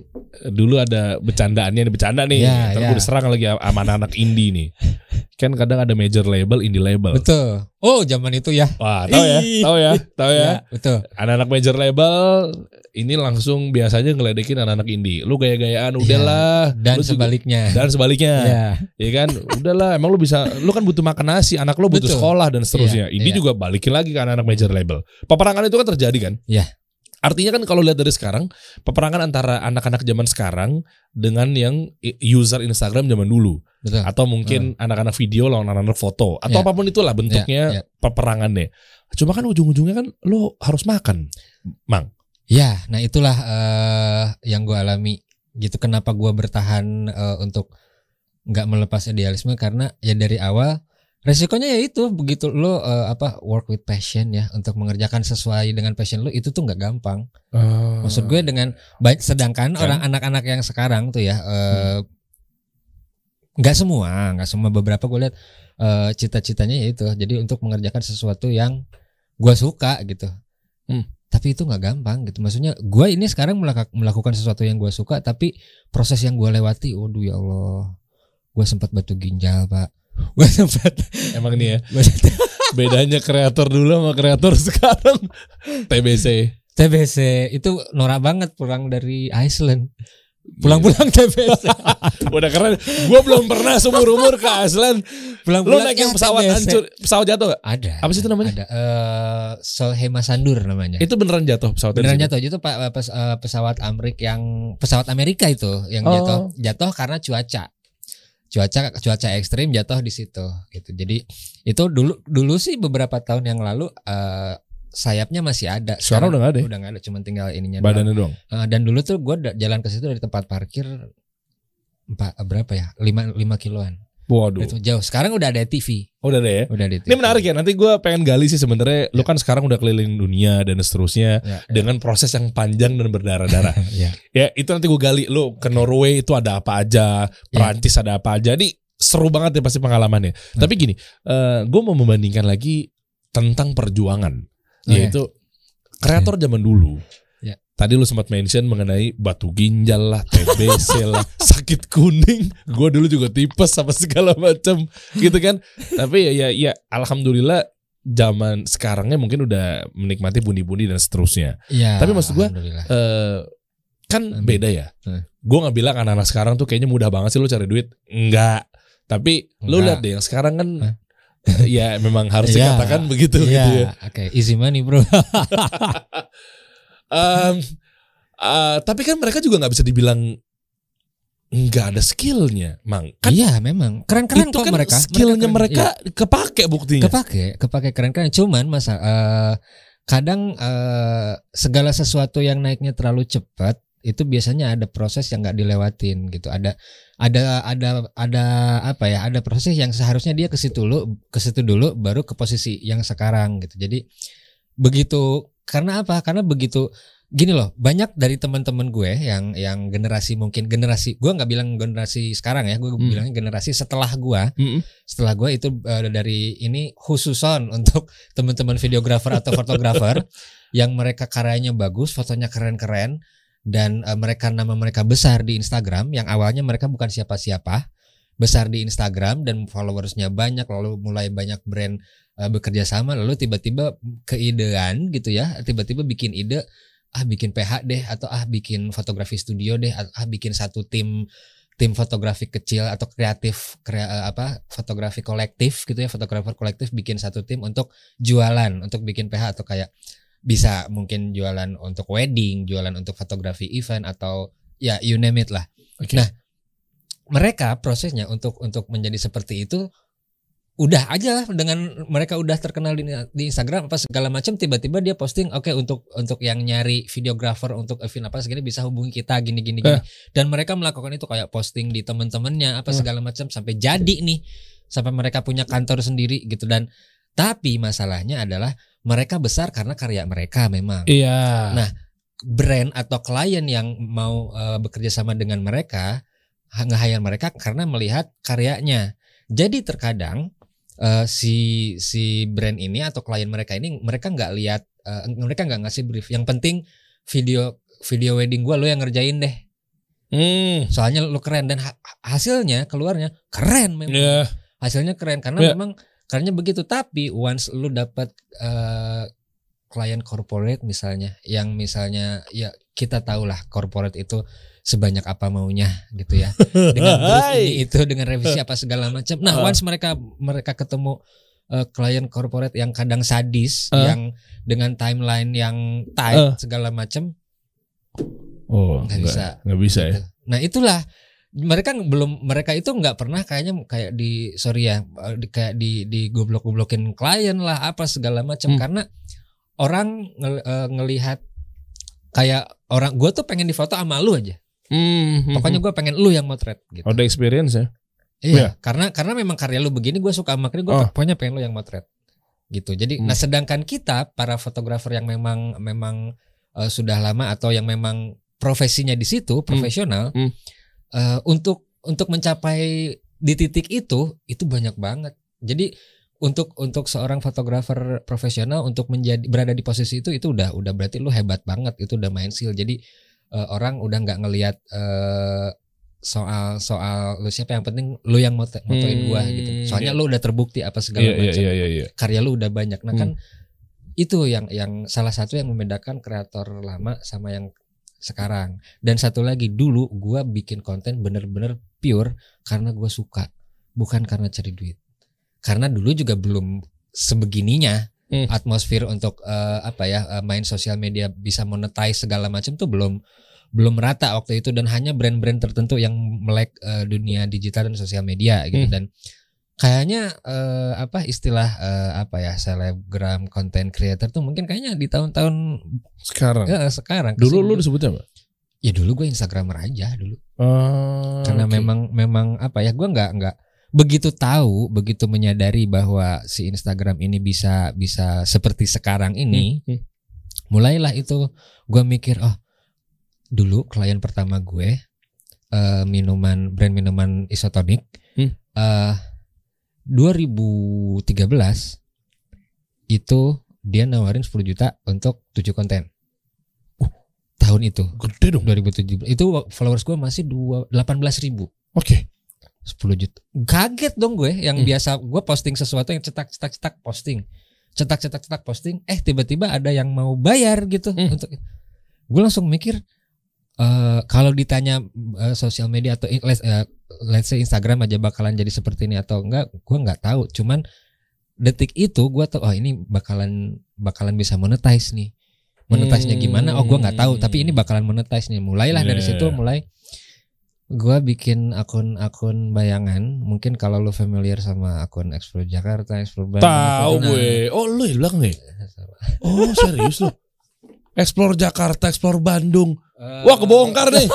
dulu ada bercandaannya ada bercanda nih. Ya, Ntar ya. gua diserang lagi sama anak-anak indie nih. Kan kadang ada major label, indie label. betul oh zaman itu ya Wah, tahu ya, tahu ya, tahu ya. ya betul Anak-anak major label ini langsung biasanya ngeledekin anak-anak indie. Lu gaya-gayaan Iya. udahlah. dan Lu juga- sebaliknya dan sebaliknya. ya Ya kan, udahlah. Emang lu bisa, lu kan butuh makan nasi, anak lu butuh Betul. sekolah dan seterusnya. Iya, Ini iya. juga balikin lagi ke anak-anak major label. Peperangan itu kan terjadi kan? Iya. Artinya kan kalau lihat dari sekarang, peperangan antara anak-anak zaman sekarang dengan yang user Instagram zaman dulu, betul atau mungkin anak-anak video lawan anak-anak foto, atau Iya. apa pun itulah bentuknya Iya, iya. peperangannya. Cuma kan ujung-ujungnya kan lu harus makan, mang. Ya, nah itulah eh, yang gue alami gitu. Kenapa gue bertahan eh, untuk nggak melepas idealisme karena ya dari awal resikonya ya itu begitu lo eh, apa work with passion ya untuk mengerjakan sesuai dengan passion lo itu tuh nggak gampang. Maksud gue dengan baik sedangkan Kan? orang anak-anak yang sekarang tuh ya eh, nggak semua, nggak semua beberapa gue lihat eh, cita-citanya ya itu. Jadi untuk mengerjakan sesuatu yang gue suka gitu. Hmm. Tapi itu nggak gampang gitu. Maksudnya gue ini sekarang melakukan sesuatu yang gue suka, tapi proses yang gue lewati, waduh ya Allah, gue sempat batu ginjal pak. Gue sempat emang nih ya bedanya kreator dulu sama kreator sekarang TBC. TBC itu norak banget pulang dari Iceland. Pulang-pulang TBC. Udah keren. Gue belum pernah seumur umur ke Iceland. Lu Pulang-pulang naik yang ya, pesawat TBC. hancur, pesawat jatuh gak? Ada. Apa sih itu namanya? Ada eh Solheima Sandur namanya. Itu beneran jatuh pesawat Beneran jatuh itu Pak eh, pesawat Amrik yang pesawat Amerika itu yang Oh. jatuh jatuh karena cuaca. Cuaca cuaca ekstrim jatuh di situ gitu. Jadi itu dulu dulu sih beberapa tahun yang lalu eh, sayapnya masih ada. Sekarang udah nggak ada ya? Udah nggak ada, cuma tinggal ininya. doang. Badannya doang. Eh, dan dulu tuh gue jalan ke situ dari tempat parkir empat berapa ya? 5 5 kiloan. Waduh. Itu jauh. Sekarang udah ada TV. Udah deh ya. Udah ada TV. Ini menarik ya. Nanti gue pengen gali sih sebenarnya. Lu kan sekarang udah keliling dunia dan seterusnya Ya, ya. dengan proses yang panjang dan berdarah-darah. ya. ya itu nanti gue gali. Lu ke Norway itu ada apa aja, Perancis ada apa aja. Ini seru banget ya pasti pengalamannya. Hmm. Tapi gini, gue mau membandingkan lagi tentang perjuangan, Oh, ya. yaitu kreator zaman dulu. Ya. Tadi lu sempat mention mengenai batu ginjal lah, TBC lah, sakit kuning. Gue dulu juga tipes sama segala macam, gitu kan. Tapi ya, ya, ya, alhamdulillah zaman sekarangnya mungkin udah menikmati bundi-bundi dan seterusnya. Ya, Tapi maksud gua, alhamdulillah. eh kan Amin. beda ya. Hmm. Gue nggak bilang anak-anak sekarang tuh kayaknya mudah banget sih lu cari duit. Enggak. Tapi lu Enggak. lihat deh yang sekarang kan Hah? ya memang harus Iya. dikatakan begitu Iya, gitu ya. Oke, easy money bro. Em, eh, tapi kan mereka juga nggak bisa dibilang nggak ada skillnya, mang. Kan iya memang keren-keren itu kok kan mereka. skillnya keren. mereka Iya. kepake buktinya. kepake, kepake keren-keren. Cuman masa eh, kadang eh, segala sesuatu yang naiknya terlalu cepat itu biasanya ada proses yang nggak dilewatin gitu ada ada ada ada apa ya ada proses yang seharusnya dia ke situ dulu ke situ dulu baru ke posisi yang sekarang gitu jadi begitu karena apa karena begitu gini loh banyak dari teman-teman gue yang yang generasi mungkin generasi gue nggak bilang generasi sekarang ya gue Hmm. bilangnya generasi setelah gue Mm-mm. setelah gue itu eh, dari ini khususon untuk teman-teman videografer atau fotografer yang mereka karyanya bagus, fotonya keren-keren dan eh, mereka nama mereka besar di Instagram yang awalnya mereka bukan siapa-siapa besar di Instagram dan followersnya banyak lalu mulai banyak brand bekerja sama lalu tiba-tiba keidean gitu ya tiba-tiba bikin ide ah bikin PH deh atau ah bikin fotografi studio deh ah bikin satu tim tim fotografi kecil atau kreatif krea- eh, apa fotografi kolektif gitu ya fotografer kolektif bikin satu tim untuk jualan untuk bikin PH atau kayak bisa mungkin jualan untuk wedding jualan untuk fotografi event atau ya you name it lah Oke. Nah, mereka prosesnya untuk untuk menjadi seperti itu udah aja lah dengan mereka udah terkenal di, di Instagram apa segala macam tiba-tiba dia posting oke untuk untuk yang nyari videografer untuk event apa segini bisa hubungi kita gini gini gini dan mereka melakukan itu kayak posting di teman-temannya apa Eh. segala macam sampai jadi nih sampai mereka punya kantor sendiri gitu dan tapi masalahnya adalah mereka besar karena karya mereka memang Iya. Nah, brand atau klien yang mau eh, bekerja sama dengan mereka nge-hire mereka karena melihat karyanya. Jadi terkadang eh, si si brand ini atau klien mereka ini mereka nggak lihat eh, mereka nggak ngasih brief. Yang penting video video wedding gua lo yang ngerjain deh. Hmm. Soalnya lo keren dan ha- hasilnya keluarnya keren memang. Iya. Hasilnya keren karena Ya. memang karenanya begitu tapi once lu dapat eh, klien corporate misalnya yang misalnya ya kita tahulah corporate itu sebanyak apa maunya gitu ya dengan brief ini itu dengan revisi apa segala macam nah Ah. once mereka mereka ketemu eh, klien corporate yang kadang sadis Ah. yang dengan timeline yang tight Ah. segala macam Oh, Nggak nggak bisa. Nggak bisa ya. Gitu. Nah itulah mereka belum mereka itu nggak pernah kayaknya kayak di sorry ya eh, di- kayak di di goblok goblokin klien lah apa segala macam Hmm. karena orang ngel- eh, ngelihat kayak orang gue tuh pengen difoto sama lu aja Hmm. pokoknya gue pengen lu yang motret gitu Ada experience ya. iya karena karena memang karya lu begini gue suka makanya gue Oh. pokoknya pengen lu yang motret gitu jadi Hmm. nah sedangkan kita para fotografer yang memang memang eh, sudah lama atau yang memang profesinya di situ profesional Hmm. eh, untuk untuk mencapai di titik itu itu banyak banget jadi untuk untuk seorang fotografer profesional untuk menjadi berada di posisi itu itu udah udah berarti lu hebat banget itu udah main skill jadi eh, orang udah nggak ngelihat eh, soal soal lu siapa yang penting lu yang moto, motoin gua Hmm, gitu soalnya iya. lu udah terbukti apa segala Iya iya macam iya iya. iya. karya lu udah banyak nah Hmm. kan itu yang yang salah satu yang membedakan kreator lama sama yang sekarang dan satu lagi dulu gua bikin konten bener-bener pure karena gua suka bukan karena cari duit karena dulu juga belum sebegininya Hmm. atmosfer untuk eh, apa ya eh, main sosial media bisa monetize segala macam tuh belum belum rata waktu itu dan hanya brand-brand tertentu yang melek eh, dunia digital dan sosial media gitu Hmm. dan kayaknya eh, apa istilah eh, apa ya selebgram content creator tuh mungkin kayaknya di tahun-tahun Sekarang. eh, sekarang Dulu lu disebutnya apa? ya dulu gue instagramer aja dulu Oh, karena oke. memang memang apa ya gue nggak nggak begitu tahu begitu menyadari bahwa si Instagram ini bisa bisa seperti sekarang ini Hmm, hmm. mulailah itu gue mikir oh dulu klien pertama gue eh, minuman brand minuman isotonik Hmm. eh 2013 itu dia nawarin 10 juta untuk 7 konten tahun itu Gede dong. 2017 itu followers gue masih dua 18 ribu Oke. 10 juta. Kaget dong gue yang Hmm. biasa gue posting sesuatu yang cetak cetak cetak posting. Cetak cetak cetak posting. Eh tiba-tiba ada yang mau bayar gitu Hmm. untuk gue langsung mikir eh kalau ditanya eh, sosial media atau let's, eh, let's say Instagram aja bakalan jadi seperti ini atau enggak gue nggak tahu. Cuman detik itu gue tuh oh ini bakalan bakalan bisa monetize nih. Monetize-nya gimana? Oh gue nggak tahu. Tapi ini bakalan monetize nih. Mulailah dari Yeah. situ mulai gua bikin akun-akun bayangan mungkin kalau lu familiar sama akun Explore Jakarta Explore Bandung Tahu gue. Oh, lu yang bilang nih. Oh, serius lu. Explore Jakarta, Explore Bandung. Eh, Wah kebongkar nih.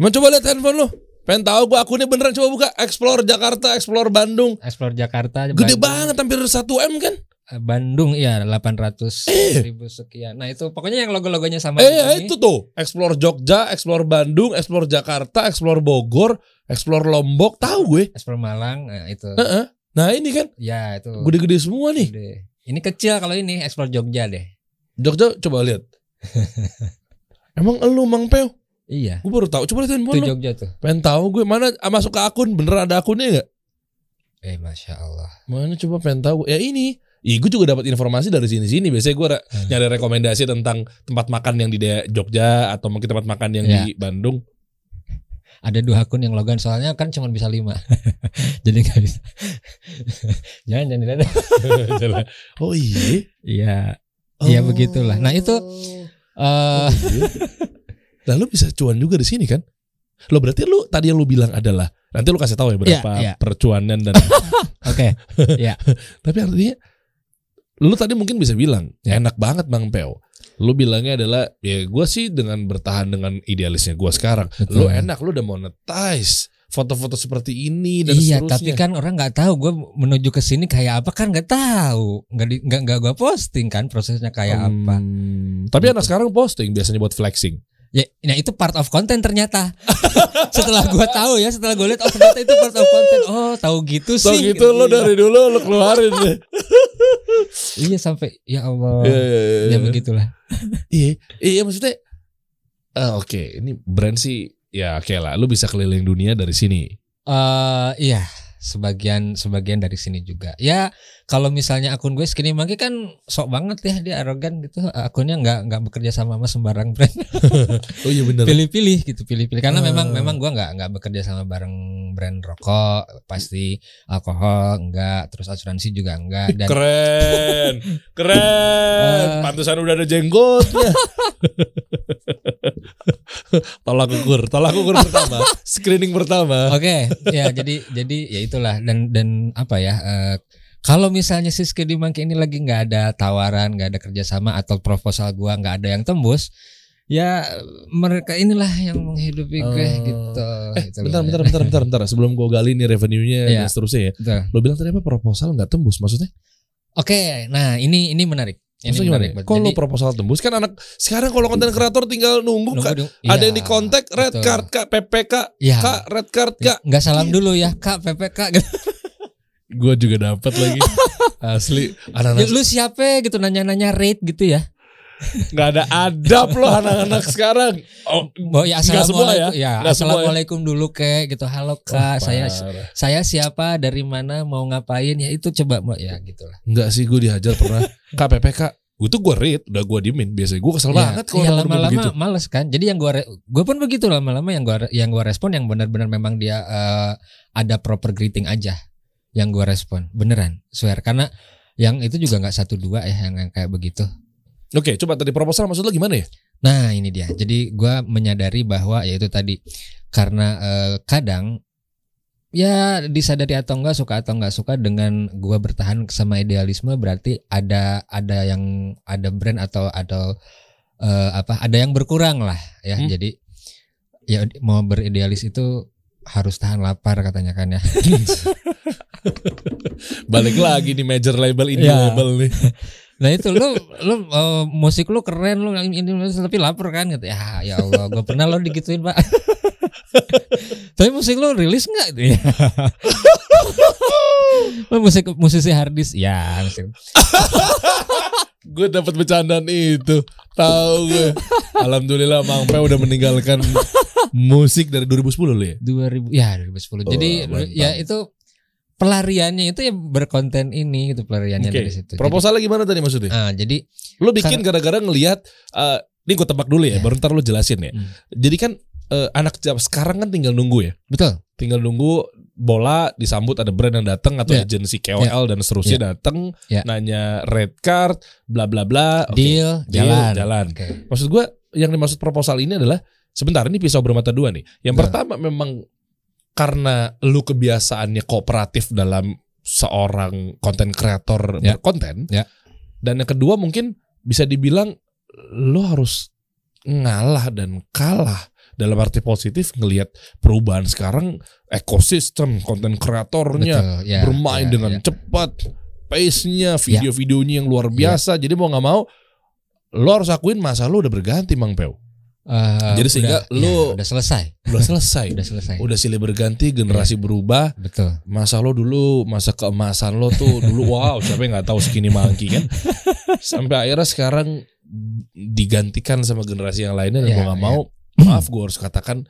Mau coba lihat handphone lu. Pengen tahu gua akunnya beneran coba buka Explore Jakarta, Explore Bandung. Explore Jakarta Gede Bandung. banget hampir 1 M kan? Eh, Bandung iya 800 ribu sekian. Nah itu pokoknya yang logo-logonya sama Eh ya ini. itu tuh. Explore Jogja, Explore Bandung, Explore Jakarta, Explore Bogor, Explore Lombok, tahu gue. Explore Malang, nah itu. Heeh. Nah ini kan Ya itu. gede-gede semua nih. Gede. Ini kecil kalau ini Explore Jogja deh. Jogja coba lihat. Emang elu Mang Peo? Iya. Gue baru tahu. Coba lihat Itu handphone lu. Jogja tuh. Pengen tahu gue mana masuk ke akun beneran ada akunnya nggak? Eh masya Allah. Mana coba pengen tahu. Ya ini. Ih, gue juga dapat informasi dari sini-sini. Biasanya gue Hmm. nyari rekomendasi tentang tempat makan yang di Jogja atau mungkin tempat makan yang Ya. di Bandung. Ada dua akun yang logan soalnya kan cuma bisa lima. Jadi nggak bisa. jangan jangan dilihat. oh iya. Iya. Iya, begitulah. Nah, itu, Oh, Eh iya. Lah lu bisa cuan juga di sini kan? Lo berarti lu tadi yang lu bilang adalah nanti lu kasih tahu ya berapa Iya, iya. percuanan dan oke. tapi artinya lu tadi mungkin bisa bilang Ya. enak banget Bang Peo. Lu bilangnya adalah ya gua sih dengan bertahan dengan idealisnya gua sekarang. Lu Betul. enak lu udah monetize foto-foto seperti ini dan Iya, seterusnya. tapi kan orang nggak tahu gue menuju ke sini kayak apa kan nggak tahu, nggak nggak nggak gue posting kan prosesnya kayak apa. Hmm, Tapi anak sekarang posting biasanya buat flexing. Ya, nah itu part of content ternyata. setelah gue tahu ya, setelah gue lihat oh ternyata itu part of content. Oh tahu gitu sih. gitu lu dari dulu lu keluarin. Iya sampai ya Allah. Iya, iya, iya. Ya begitulah. Iya, iya maksudnya eh, oke, ini brand sih ya oke lah, lu bisa keliling dunia dari sini. Eh iya, sebagian sebagian dari sini juga. Ya kalau misalnya akun gue Skinny Monkey kan sok banget ya dia arogan gitu. Akunnya nggak nggak bekerja sama sama sembarang brand. Oh iya bener. pilih-pilih gitu pilih-pilih karena memang Ah. memang gua nggak nggak bekerja sama bareng brand rokok pasti alkohol enggak terus asuransi juga enggak dan Keren, keren. Eh. Pantesan udah ada jenggotnya. tolak ukur, tolak ukur pertama, screening pertama. oke ya jadi jadi ya itulah dan dan apa ya eh, kalau misalnya si Monkey ini lagi nggak ada tawaran nggak ada kerjasama atau proposal gua nggak ada yang tembus ya mereka inilah yang menghidupi gue Oh. gitu Eh, Itulah bentar, ya. bentar, bentar, bentar, bentar. Sebelum gua gali nih revenue-nya Iya. dan seterusnya ya. Betul. Lo bilang tadi apa proposal nggak tembus maksudnya? Oke, nah ini ini menarik. Ini Maksudnya menarik. ya? Jadi- proposal tembus kan anak sekarang kalau konten kreator tinggal nunggu Nunggu dong. Ada Iya, yang di kontak red betul. card kak, PPK Iya. kak, red card kak. Nggak salam dulu ya kak PPK gitu. Gue juga dapat lagi asli Ya, anak-anak lu siapa gitu nanya-nanya rate gitu ya nggak ada adab loh anak-anak sekarang. Oh, Oh ya Nggak semua assalamualaikum ya? ya, Nggak semua ya? assalamualaikum dulu kek gitu. Halo kak. Saya parah. saya siapa dari mana mau ngapain? Ya itu coba mau ya gitulah. Enggak sih gue dihajar pernah. Kak. PPK Gue gue read Udah gue diemin. Biasanya gue kesel banget Kalau ya, gue lama-lama males kan. Jadi yang gua re- gua pun begitu lama-lama yang gua re- yang gua respon yang benar-benar memang dia eh, ada proper greeting aja yang gua respon. Beneran swear. Karena yang itu juga nggak satu dua ya yang, yang kayak begitu Oke coba tadi proposal maksud lo gimana ya Nah ini dia. Jadi gua menyadari bahwa ya itu tadi karena eh, kadang ya disadari atau enggak suka atau enggak suka dengan gua bertahan sama idealisme berarti ada ada yang ada brand atau atau eh, apa ada yang berkurang lah ya. Hmm. Jadi ya mau beridealis itu harus tahan lapar katanya kan ya. Balik lagi nih major label Indie Ya. label nih Nah itu lu lu eh, musik lu keren lu ini tapi lapar kan gitu. Ya ya Allah, gue pernah lo digituin, Pak. tapi musik lu rilis enggak gitu ya? Lu musik musisi hardis ya musik. Gue dapat bercandaan itu Tahu gue Alhamdulillah Mang Pe udah meninggalkan Musik dari 2010 lo ya 2000 ya 2010. Jadi Oh, mantap. ya itu pelariannya itu ya berkonten ini gitu pelariannya Oke dari situ. Jadi- Proposalnya gimana tadi maksudnya ah, jadi Lo bikin gara-gara ngelihat eh, Ini gue tebak dulu ya Ya. Baru ntar lo jelasin ya Hmm. Jadi kan eh, Anak jam sekarang kan tinggal nunggu ya betul. tinggal nunggu bola disambut ada brand yang datang atau Ya. agensi KOL dan seterusnya datang Ya. nanya red card bla bla bla Oke, Deal, deal, jalan. jalan. Oke. maksud gue yang dimaksud proposal ini adalah sebentar ini pisau bermata dua nih yang Ya. pertama memang karena lu kebiasaannya kooperatif dalam seorang konten kreator Ya. berkonten Ya. dan yang kedua mungkin bisa dibilang lu harus ngalah dan kalah dalam arti positif ngelihat perubahan sekarang ekosistem konten kreatornya Betul, ya, bermain ya, dengan ya. cepat pace-nya video-videonya yang luar biasa jadi mau nggak mau lo harus akuin masa lo udah berganti Mang Peu Eh, Jadi sehingga udah, lu- ya, udah selesai, udah selesai. Udah selesai. udah silih berganti generasi berubah. Betul. masa lo dulu masa keemasan lo tuh dulu wow siapa yang nggak tahu skinny monkey kan? Sampai akhirnya sekarang digantikan sama generasi yang lainnya dan Iya, mau nggak iya. mau. Maaf gue harus katakan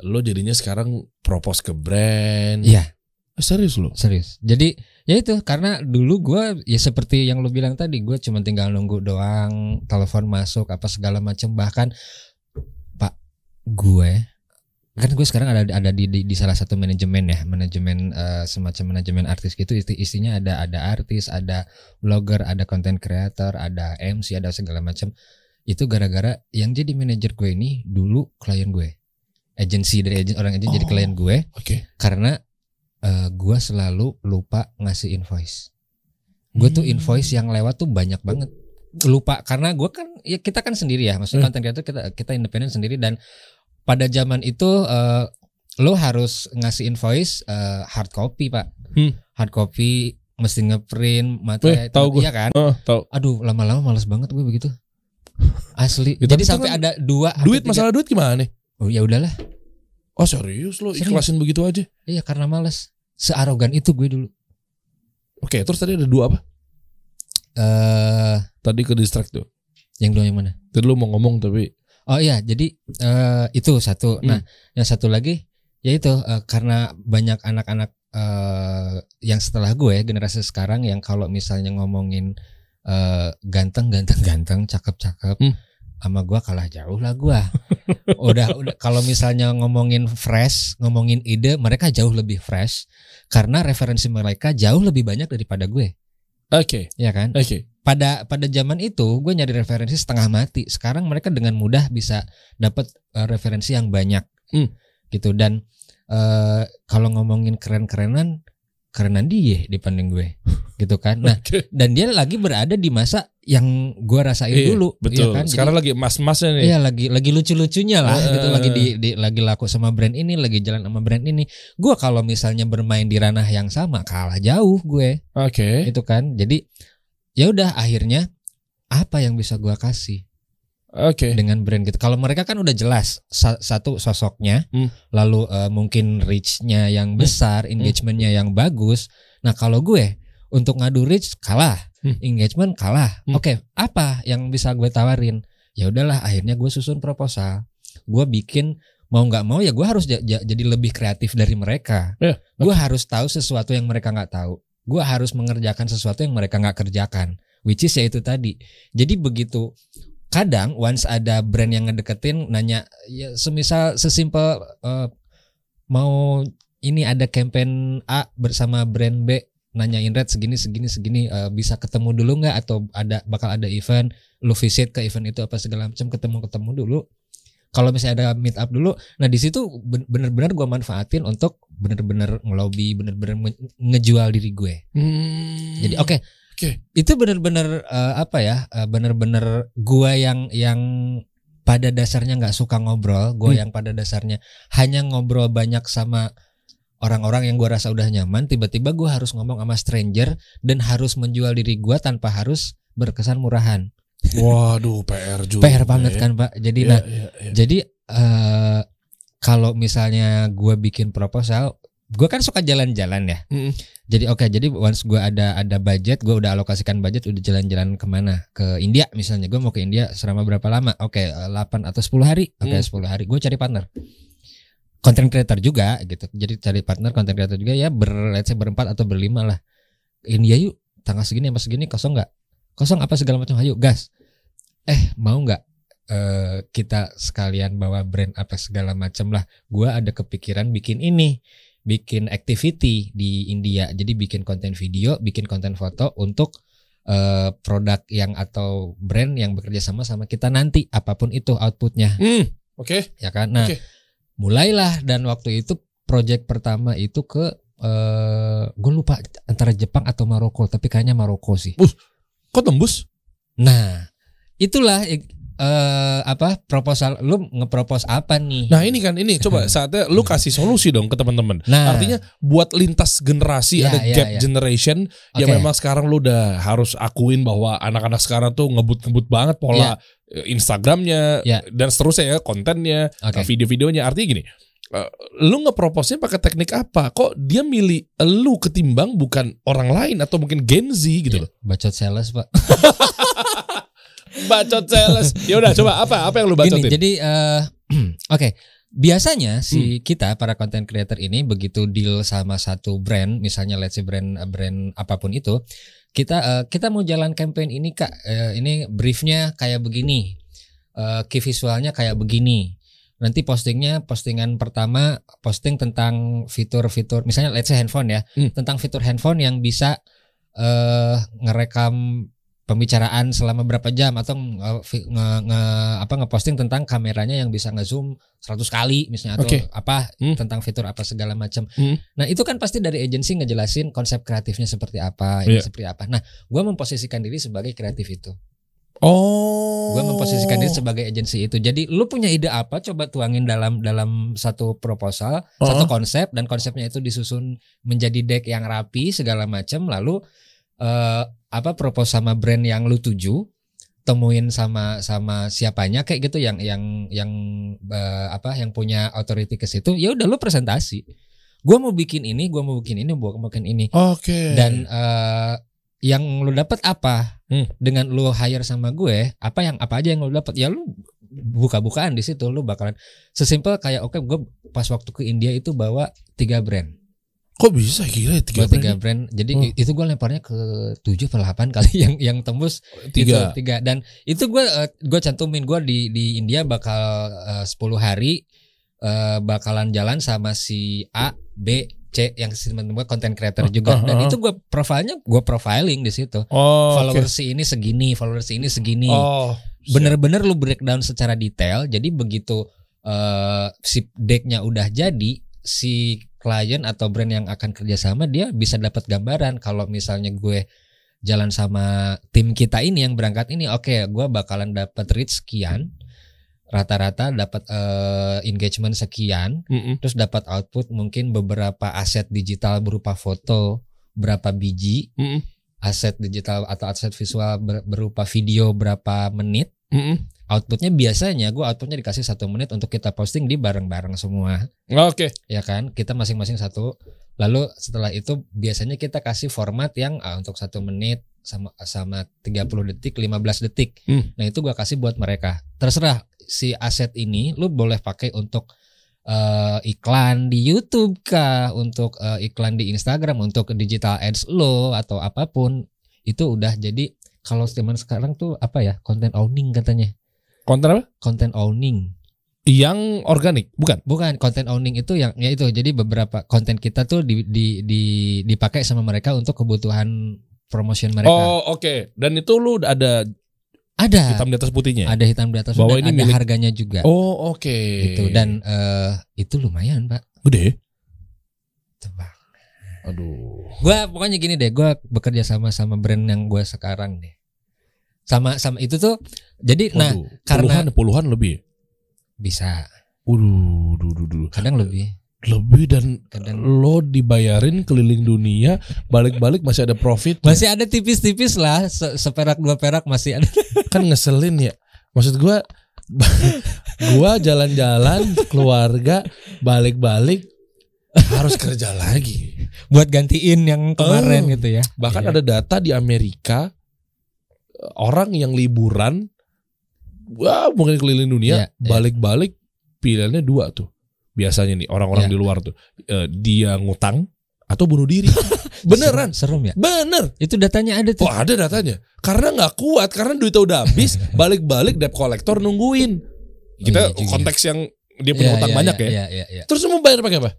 lo jadinya sekarang propose ke brand. Iya, Eh, serius lo? Serius. Jadi ya itu karena dulu gua ya seperti yang lu bilang tadi, gue cuma tinggal nunggu doang, telepon masuk apa segala macam bahkan gue kan gue sekarang ada ada di, di, di salah satu manajemen ya manajemen eh, semacam manajemen artis gitu isti, istinya ada ada artis ada blogger ada content creator ada MC ada segala macam itu gara-gara yang jadi manajer gue ini dulu klien gue agensi dari agen, orang jadi Oh. klien gue oke karena eh, gua selalu lupa ngasih invoice. Gue tuh Hmm. invoice yang lewat tuh banyak banget. Lupa karena gua kan ya kita kan sendiri ya, maksudnya Hmm. content creator kita kita independen sendiri dan pada zaman itu eh, lo harus ngasih invoice eh, hard copy pak, Hmm. hard copy mesti ngeprint Eh, materai tahu gua. iya kan. oh tau Aduh lama-lama males banget gue begitu. Asli. Ya, Jadi sampai kan ada dua. duit tiga- masalah duit gimana nih Oh ya udahlah. oh serius lo Serius. ikhlasin begitu aja Iya karena males. Searogan itu gue dulu. oke terus tadi ada dua apa Eh tadi ke distract tuh yang dua yang mana? tadi lo mau ngomong tapi Oh iya, jadi eh, itu satu. Nah, yang satu lagi yaitu eh, karena banyak anak-anak eh, yang setelah gue generasi sekarang yang kalau misalnya ngomongin eh, ganteng, ganteng, ganteng, cakep, cakep, Hmm. sama gue kalah jauh lah gue. udah, udah kalau misalnya ngomongin fresh, ngomongin ide, mereka jauh lebih fresh karena referensi mereka jauh lebih banyak daripada gue, oke. Ya kan? oke. Pada pada zaman itu gue nyari referensi setengah mati. Sekarang mereka dengan mudah bisa dapat eh, referensi yang banyak. Hmm. gitu. Dan eh, kalau ngomongin keren-kerenan kerenan dia dibanding gue gitu kan. Nah dan dia lagi berada di masa yang gue rasain Iya, dulu betul. iya kan? sekarang lagi emas-emasnya nih. Iya lagi lagi lucu-lucunya lah Eh, gitu. Lagi di, di- lagi laku sama brand ini lagi jalan sama brand ini. Gue kalau misalnya bermain di ranah yang sama kalah jauh gue. Oke. Itu kan? Jadi ya udah akhirnya apa yang bisa gua kasih oke. Dengan brand gitu. Kalau mereka kan udah jelas sa- satu sosoknya Hmm. lalu eh, mungkin reach-nya yang besar engagementnya yang bagus. Nah kalau gue untuk ngadu reach kalah. Hmm. engagement kalah. Hmm. oke apa yang bisa gue tawarin? Ya udahlah akhirnya gue susun proposal. Gue bikin mau nggak mau ya gue harus ja- ja- jadi lebih kreatif dari mereka. Ya, gue harus tahu sesuatu yang mereka nggak tahu. Gue harus mengerjakan sesuatu yang mereka nggak kerjakan which is ya itu tadi. Jadi begitu kadang once ada brand yang ngedeketin nanya ya semisal sesimpel eh, mau ini ada campaign A bersama brand B nanyain red segini segini segini eh, bisa ketemu dulu nggak? Atau ada bakal ada event lu visit ke event itu apa segala macam ketemu ketemu dulu. Kalau misalnya ada meet up dulu nah di situ ben- bener-bener gue manfaatin untuk bener-bener ngelobi bener-bener nge- ngejual diri gue. Hmm. jadi oke Oke. itu bener-bener eh, apa ya eh, bener-bener gua yang yang pada dasarnya nggak suka ngobrol gua Hmm. yang pada dasarnya hanya ngobrol banyak sama orang-orang yang gua rasa udah nyaman tiba-tiba gua harus ngomong sama stranger dan harus menjual diri gua tanpa harus berkesan murahan Waduh, PR juga. PR banget ya. kan pak jadi Iya, nah iya, iya. jadi eh kalau misalnya gua bikin proposal gua kan suka jalan-jalan ya Mm-mm. jadi oke, jadi once gue ada ada budget, gue udah alokasikan budget, udah jalan-jalan ke mana? Ke India misalnya, gue mau ke India selama berapa lama? Oke, eh, 8 atau 10 hari. Oke, Hmm. 10 hari. Gue cari partner. Content creator juga gitu. Jadi cari partner content creator juga ya ber let's say berempat atau berlima lah. India yuk, tanggal segini sama segini kosong nggak? Kosong apa segala macam? Ayo gas. Eh mau nggak? eh kita sekalian bawa brand apa segala macam lah. Gue ada kepikiran bikin ini bikin activity di India. Jadi bikin konten video, bikin konten foto untuk eh, produk yang atau brand yang bekerja sama sama kita nanti apa pun itu outputnya, Hmm, Oke. ya kan? Nah, Oke. mulailah dan waktu itu project pertama itu ke eh gue lupa antara Jepang atau Maroko, tapi kayaknya Maroko sih. Kok tembus? Nah, itulah eh, eh apa proposal lu ngepropose apa nih? Nah ini kan ini coba saatnya lu kasih solusi dong ke teman-teman. Nah. Artinya buat lintas generasi Ya, ada ya, gap ya. generation yang Oke. memang sekarang lu udah harus akuin bahwa anak-anak sekarang tuh ngebut-ngebut banget pola eh, Instagramnya Ya. dan seterusnya ya kontennya, Oke. eh, video-videonya. Artinya gini, eh, lu ngeproposnya pakai teknik apa? Kok dia milih lu ketimbang bukan orang lain atau mungkin Gen Z gitu Ya, loh? bacot sales, Pak. Bacot sales. Ya udah coba apa apa yang lu Gini, bacotin? jadi eh, oke. Biasanya Hmm. si kita para content creator ini begitu deal sama satu brand, misalnya let's say brand brand apa pun itu, kita eh, kita mau jalan campaign ini Kak, eh, ini briefnya kayak begini. Eh, key visualnya kayak begini. Nanti postingnya postingan pertama posting tentang fitur-fitur misalnya let's say handphone ya, Hmm. tentang fitur handphone yang bisa eh ngerekam pembicaraan selama berapa jam atau nge, vi- nge- nge- apa ngeposting tentang kameranya yang bisa ngezoom 100 kali misalnya atau Oke. apa Hmm. tentang fitur apa segala macam. Hmm. Nah, itu kan pasti dari agensi ngejelasin konsep kreatifnya seperti apa, ini Iya. seperti apa. Nah, gua memposisikan diri sebagai kreatif itu. Oh. Gua memposisikan diri sebagai agensi itu. Jadi lu punya ide apa coba tuangin dalam dalam satu proposal, Oh. satu konsep dan konsepnya itu disusun menjadi deck yang rapi segala macam lalu eh apa propose sama brand yang lu tuju temuin sama sama siapanya kayak gitu yang yang yang eh, apa yang punya authority ke situ ya udah lu presentasi. Gua mau bikin ini gua mau bikin ini gua mau bikin ini. Oke. dan eh, yang lu dapat apa? Hmm. dengan lu hire sama gue apa yang apa aja yang lu dapat ya lu buka-bukaan di situ lu bakalan sesimpel kayak oke gue pas waktu ke India itu bawa tiga brand kok bisa gila ya tiga tiga brand? brand jadi Hmm. itu gue lemparnya ke tujuh delapan kali yang yang tembus Tiga. itu, tiga dan itu gue eh, gue cantumin gue di di India bakal eh, 10 hari eh, bakalan jalan sama si A B C yang teman-teman content creator juga ah, dan ah. itu gue profilnya gue profiling di situ Oh, followers oke. si ini segini followers si ini segini Oh, bener-bener lu breakdown secara detail jadi begitu eh, si decknya udah jadi si klien atau brand yang akan kerjasama dia bisa dapat gambaran kalau misalnya gue jalan sama tim kita ini yang berangkat ini oke gue bakalan dapat reach sekian rata-rata dapat eh, engagement sekian Mm-mm. terus dapat output mungkin beberapa aset digital berupa foto berapa biji Mm-mm. aset digital atau aset visual ber- berupa video berapa menit Mm-mm. Outputnya biasanya gue outputnya dikasih satu menit untuk kita posting di bareng-bareng semua. Oke. ya kan? Kita masing-masing satu. Lalu setelah itu biasanya kita kasih format yang ah, untuk satu menit sama sama 30 detik 15 detik. Hmm. nah itu gua kasih buat mereka. Terserah si aset ini lu boleh pakai untuk eh, iklan di YouTube kah? Untuk eh, iklan di Instagram untuk digital ads lo atau apa pun. Itu udah jadi kalau zaman sekarang tuh apa ya content owning katanya Konten apa? content owning Yang organik, bukan? bukan content owning itu yang ya itu jadi beberapa konten kita tuh di, di, di dipakai sama mereka untuk kebutuhan promotion mereka Oh, oke. Dan itu lu ada ada hitam di atas putihnya. ada hitam di atas Bahwa dan ini ada milik- harganya juga Oh, oke. gitu dan eh, itu lumayan pak gede. Pak. Aduh. Gua pokoknya gini deh, gua bekerja sama sama brand yang gua sekarang deh. Sama sama itu tuh jadi nah Waduh, karena- puluhan puluhan lebih. bisa Waduh, duh, duh, duh. kadang lebih lebih dan kadang lo dibayarin keliling dunia, balik-balik masih ada profit. masih ada tipis-tipis lah se- seperak dua perak masih ada kan ngeselin ya. Maksud gua gua jalan-jalan keluarga balik-balik harus kerja lagi. buat gantiin yang kemarin Oh. gitu ya. Bahkan Iya. ada data di Amerika orang yang liburan wah mungkin keliling dunia Iya, iya. balik-balik pilihannya dua tuh. Biasanya nih orang-orang Iya. di luar tuh eh, dia ngutang atau bunuh diri. Beneran. serem, serem ya. Bener. Itu datanya ada tuh. Oh ada datanya. Karena nggak kuat, karena duitnya udah habis, balik-balik debt collector nungguin. Kita iya juga. konteks yang dia punya Iya, utang iya, banyak iya, ya. Iya, iya, iya. Terus mau bayar pakai apa?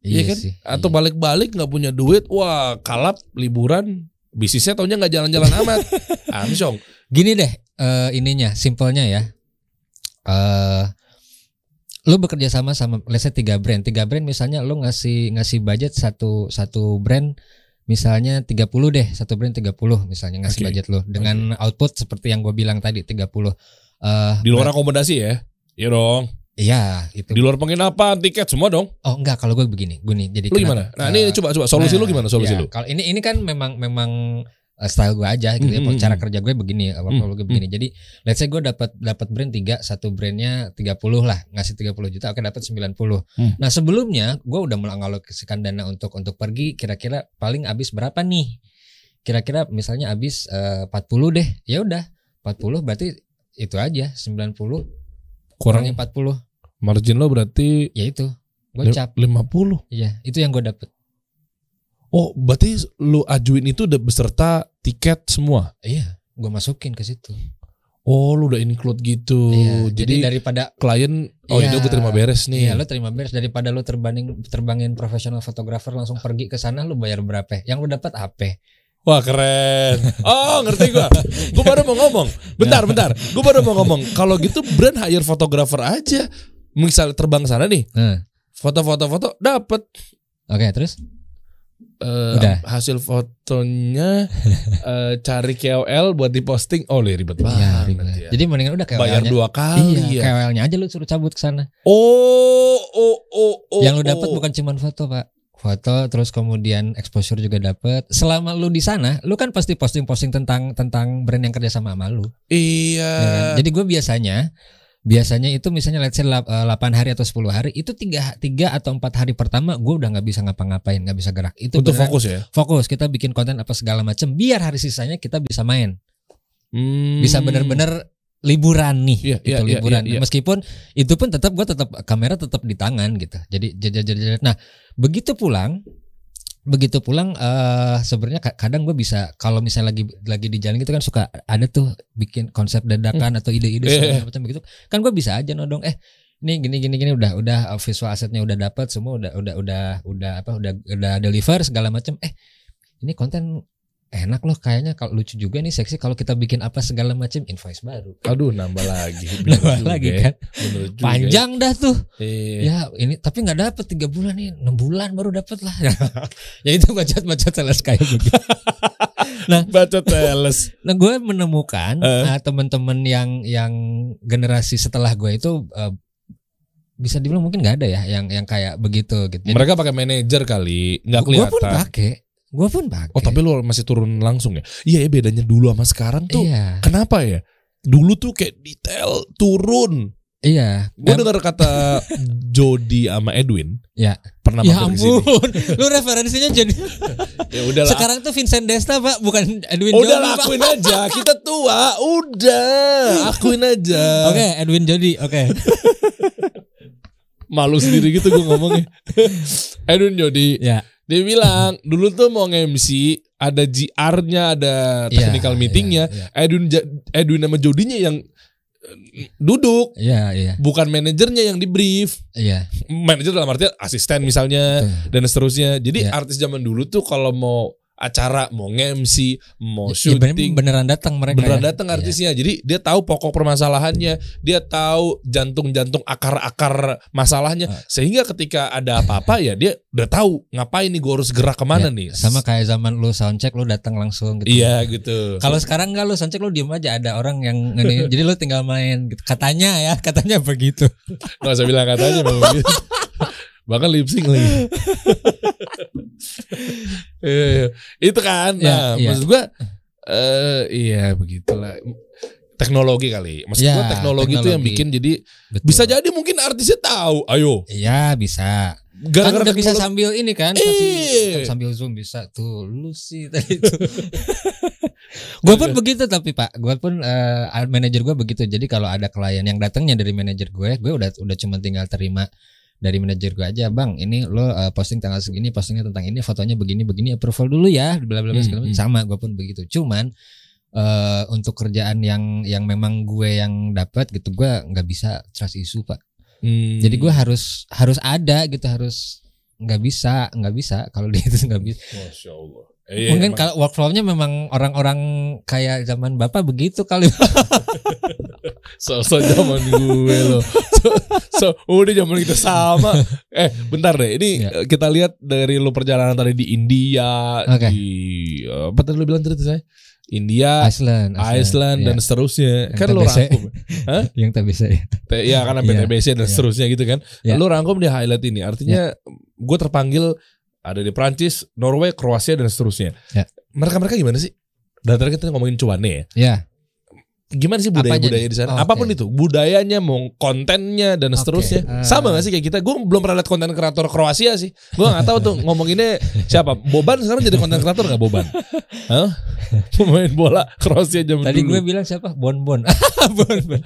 Iya kan? sih. Atau iya. balik-balik nggak punya duit, wah kalap liburan, bisnisnya taunya nggak jalan-jalan amat. Amsyong. Gini deh, eh, ininya, simpelnya ya. Eh lu bekerja sama sama let's say tiga brand. Tiga brand misalnya lu ngasih ngasih budget satu satu brand misalnya 30 deh, satu brand 30 misalnya ngasih Oke. budget lu dengan output seperti yang gue bilang tadi 30. eh Di luar akomodasi ya? Iya dong. Iya, itu. Di luar penginapan, tiket semua dong. Oh enggak, kalau gue begini, gue nih. Jadi Lu gimana? Nah, ini eh, coba coba solusi nah, lu gimana solusi ya, lu? Kalau ini ini kan memang memang eh, style gue aja gitu ya. Hmm, Cara hmm, kerja gue begini, apa Hmm, gue begini. Jadi let's say gue dapat dapat brand 3, satu brandnya 30 lah, ngasih 30 juta, oke dapat 90. Hmm. Nah, sebelumnya gue udah mengalokasikan dana untuk untuk pergi kira-kira paling habis berapa nih? Kira-kira misalnya habis eh, 40 deh. Ya udah, 40 berarti itu aja 90 kurangi Kurang 40 margin lo berarti ya itu gue lim- cap 50. iya itu yang gue dapet Oh, berarti lu ajuin itu udah beserta tiket semua. iya gue masukin ke situ Oh, lu udah include gitu. Iya, jadi, jadi, daripada klien oh Iya. ini gue terima beres nih. iya lo terima beres daripada lo terbanding terbangin profesional fotografer langsung pergi ke sana lo bayar berapa yang lo dapat apa Wah keren. Oh ngerti gua. Gua baru mau ngomong. Bentar bentar. Gua baru mau ngomong. Kalau gitu brand hire fotografer aja. Misal terbang sana nih, nah, foto-foto foto dapat oke terus eh, Udah. hasil fotonya eh, cari KOL buat diposting. Oh li, ribet banget. Iya, ribet. ya. jadi mendingan udah kayak Bayar dua kali iya ya. KOL-nya aja lo suruh cabut ke sana Oh oh oh oh. yang lo dapat oh. bukan cuman foto pak foto terus kemudian exposure juga dapat selama lu di sana lu kan pasti posting-posting tentang tentang brand yang kerja sama sama lu Iya. ya kan? jadi gue biasanya biasanya itu misalnya let's say 8 hari atau 10 hari itu tiga tiga atau empat hari pertama gue udah nggak bisa ngapa-ngapain nggak bisa gerak itu Untuk fokus ya. fokus kita bikin konten apa segala macam biar hari sisanya kita bisa main Hmm. bisa bener-bener liburan nih Iya, gitu iya, iya, liburan. iya, iya. meskipun itu pun tetap gue tetap kamera tetap di tangan gitu. Jadi jajar jajar nah begitu pulang begitu pulang eh sebenarnya ka- kadang gue bisa kalau misalnya lagi lagi di jalan gitu kan suka ada tuh bikin konsep dadakan atau ide-ide iya. macam begitu kan gue bisa aja nodong eh ini gini gini gini udah udah uh, visual asetnya udah dapat semua udah udah udah udah apa udah udah deliver segala macam. Eh ini konten enak loh kayaknya kalau lucu juga nih seksi kalau kita bikin apa segala macam invoice baru Aduh nambah lagi. Nambah juga lagi ya. kan juga ya. panjang dah tuh Iya. ya ini tapi nggak dapet tiga bulan nih enam bulan baru dapet lah ya itu bacot bacot sales kayak begitu Baca teles. nah gue menemukan uh, teman-teman yang yang generasi setelah gue itu uh, bisa dibilang mungkin nggak ada ya yang yang kayak begitu gitu Jadi, Mereka pakai manajer kali, nggak gue pun kelihatan. pakai gue pun pakai Oh tapi lu masih turun langsung ya? Iya ya bedanya dulu sama sekarang tuh. iya Kenapa ya? Dulu tuh kayak detail turun. iya Gue Dan- dengar kata Jody sama Edwin. Ya. Pernah ya mampir di sini. ampun lu referensinya jadi Ya udahlah. sekarang tuh Vincent Desta pak bukan Edwin Udah Jody, lah, Pak. akuin aja. Kita tua. Udah. Akuin aja. Oke, Edwin Jody. Oke. Malu sendiri gitu gue ngomongnya. Edwin Jody. ya. Dia bilang dulu tuh mau nge-MC ada GR-nya, ada Iya, technical meetingnya. Iya, Edwin Ja- Edwin sama Jodinya yang eh, duduk, iya, iya. bukan manajernya yang di brief. Iya. Manajer dalam artian asisten misalnya Betul. dan seterusnya. Jadi Iya. artis zaman dulu tuh kalau mau acara, mau nge-MC, mau Ya, bener- syuting, beneran datang mereka. beneran ya? datang Iya. artisnya. Jadi dia tahu pokok permasalahannya, dia tahu jantung-jantung akar-akar masalahnya. Ah. Sehingga ketika ada apa-apa ya dia udah tahu ngapain nih gue harus gerak ke mana Ya, nih. Sama kayak zaman lu soundcheck lu datang langsung gitu. Iya gitu. Kalau sekarang enggak lu soundcheck lu diem aja ada orang yang ini jadi lu tinggal main gitu. Katanya ya, katanya begitu. Gak usah bilang katanya memang gitu. Bahkan lip sync lagi. Iya, iya. Itu kan. Iya, Nah, iya. maksud gua eh iya begitulah. Teknologi kali. Maksud Iya, gua teknologi, itu yang teknologi. bikin jadi Betul. bisa jadi mungkin artisnya tahu. Ayo. Iya, bisa. Kan Gara-gara udah bisa teknologi- sambil ini kan, pasti sambil zoom bisa tuh lu sih tadi itu. gue pun begitu tapi pak, gue pun eh, manajer gue begitu. Jadi kalau ada klien yang datangnya dari manajer gue, gue udah udah cuma tinggal terima dari manajer gue aja, bang. Ini lo eh, posting tanggal segini, postingnya tentang ini, fotonya begini begini, approval dulu ya, bla bla bla Hmm, segala macam. hmm. Sama gue pun begitu. Cuman eh untuk kerjaan yang yang memang gue yang dapat gitu, gue nggak bisa trust isu pak. Hmm. Jadi gue harus harus ada gitu harus nggak bisa nggak bisa kalau dia itu nggak bisa. Masya Allah. Iya, Mungkin emang. kalau workflow-nya memang orang-orang kayak zaman bapak begitu kali. So-so zaman gue loh. So, so, udah zaman kita sama. Eh, bentar deh. Ini Iya. eh, kita lihat dari lu perjalanan tadi di India, Oke. di eh, apa tadi lu bilang tadi saya? India, Iceland, Iceland, dan Iya. seterusnya. Yang kan lu TBC. rangkum. yang tak bisa ya. T- Ya kan sampai Iya, TBC dan iya. seterusnya gitu kan. Iya. Lu rangkum di highlight ini. Artinya gue terpanggil ada di Prancis, Norway, Kroasia dan seterusnya. Ya. Mereka-mereka gimana sih? Dan tadi kita ngomongin cuannya ya. Ya, Gimana sih Apanya budaya-budaya nih? di sana? Oh, Apa pun itu, budayanya, mau kontennya dan Oke, seterusnya. eh. Sama gak sih kayak kita? Gue belum pernah lihat konten kreator Kroasia sih. Gue gak tahu tuh ngomonginnya siapa. Boban sekarang jadi konten kreator gak Boban? Hah? Pemain bola Kroasia jam tadi dulu. gue bilang siapa? Bon Bon. bon Bon.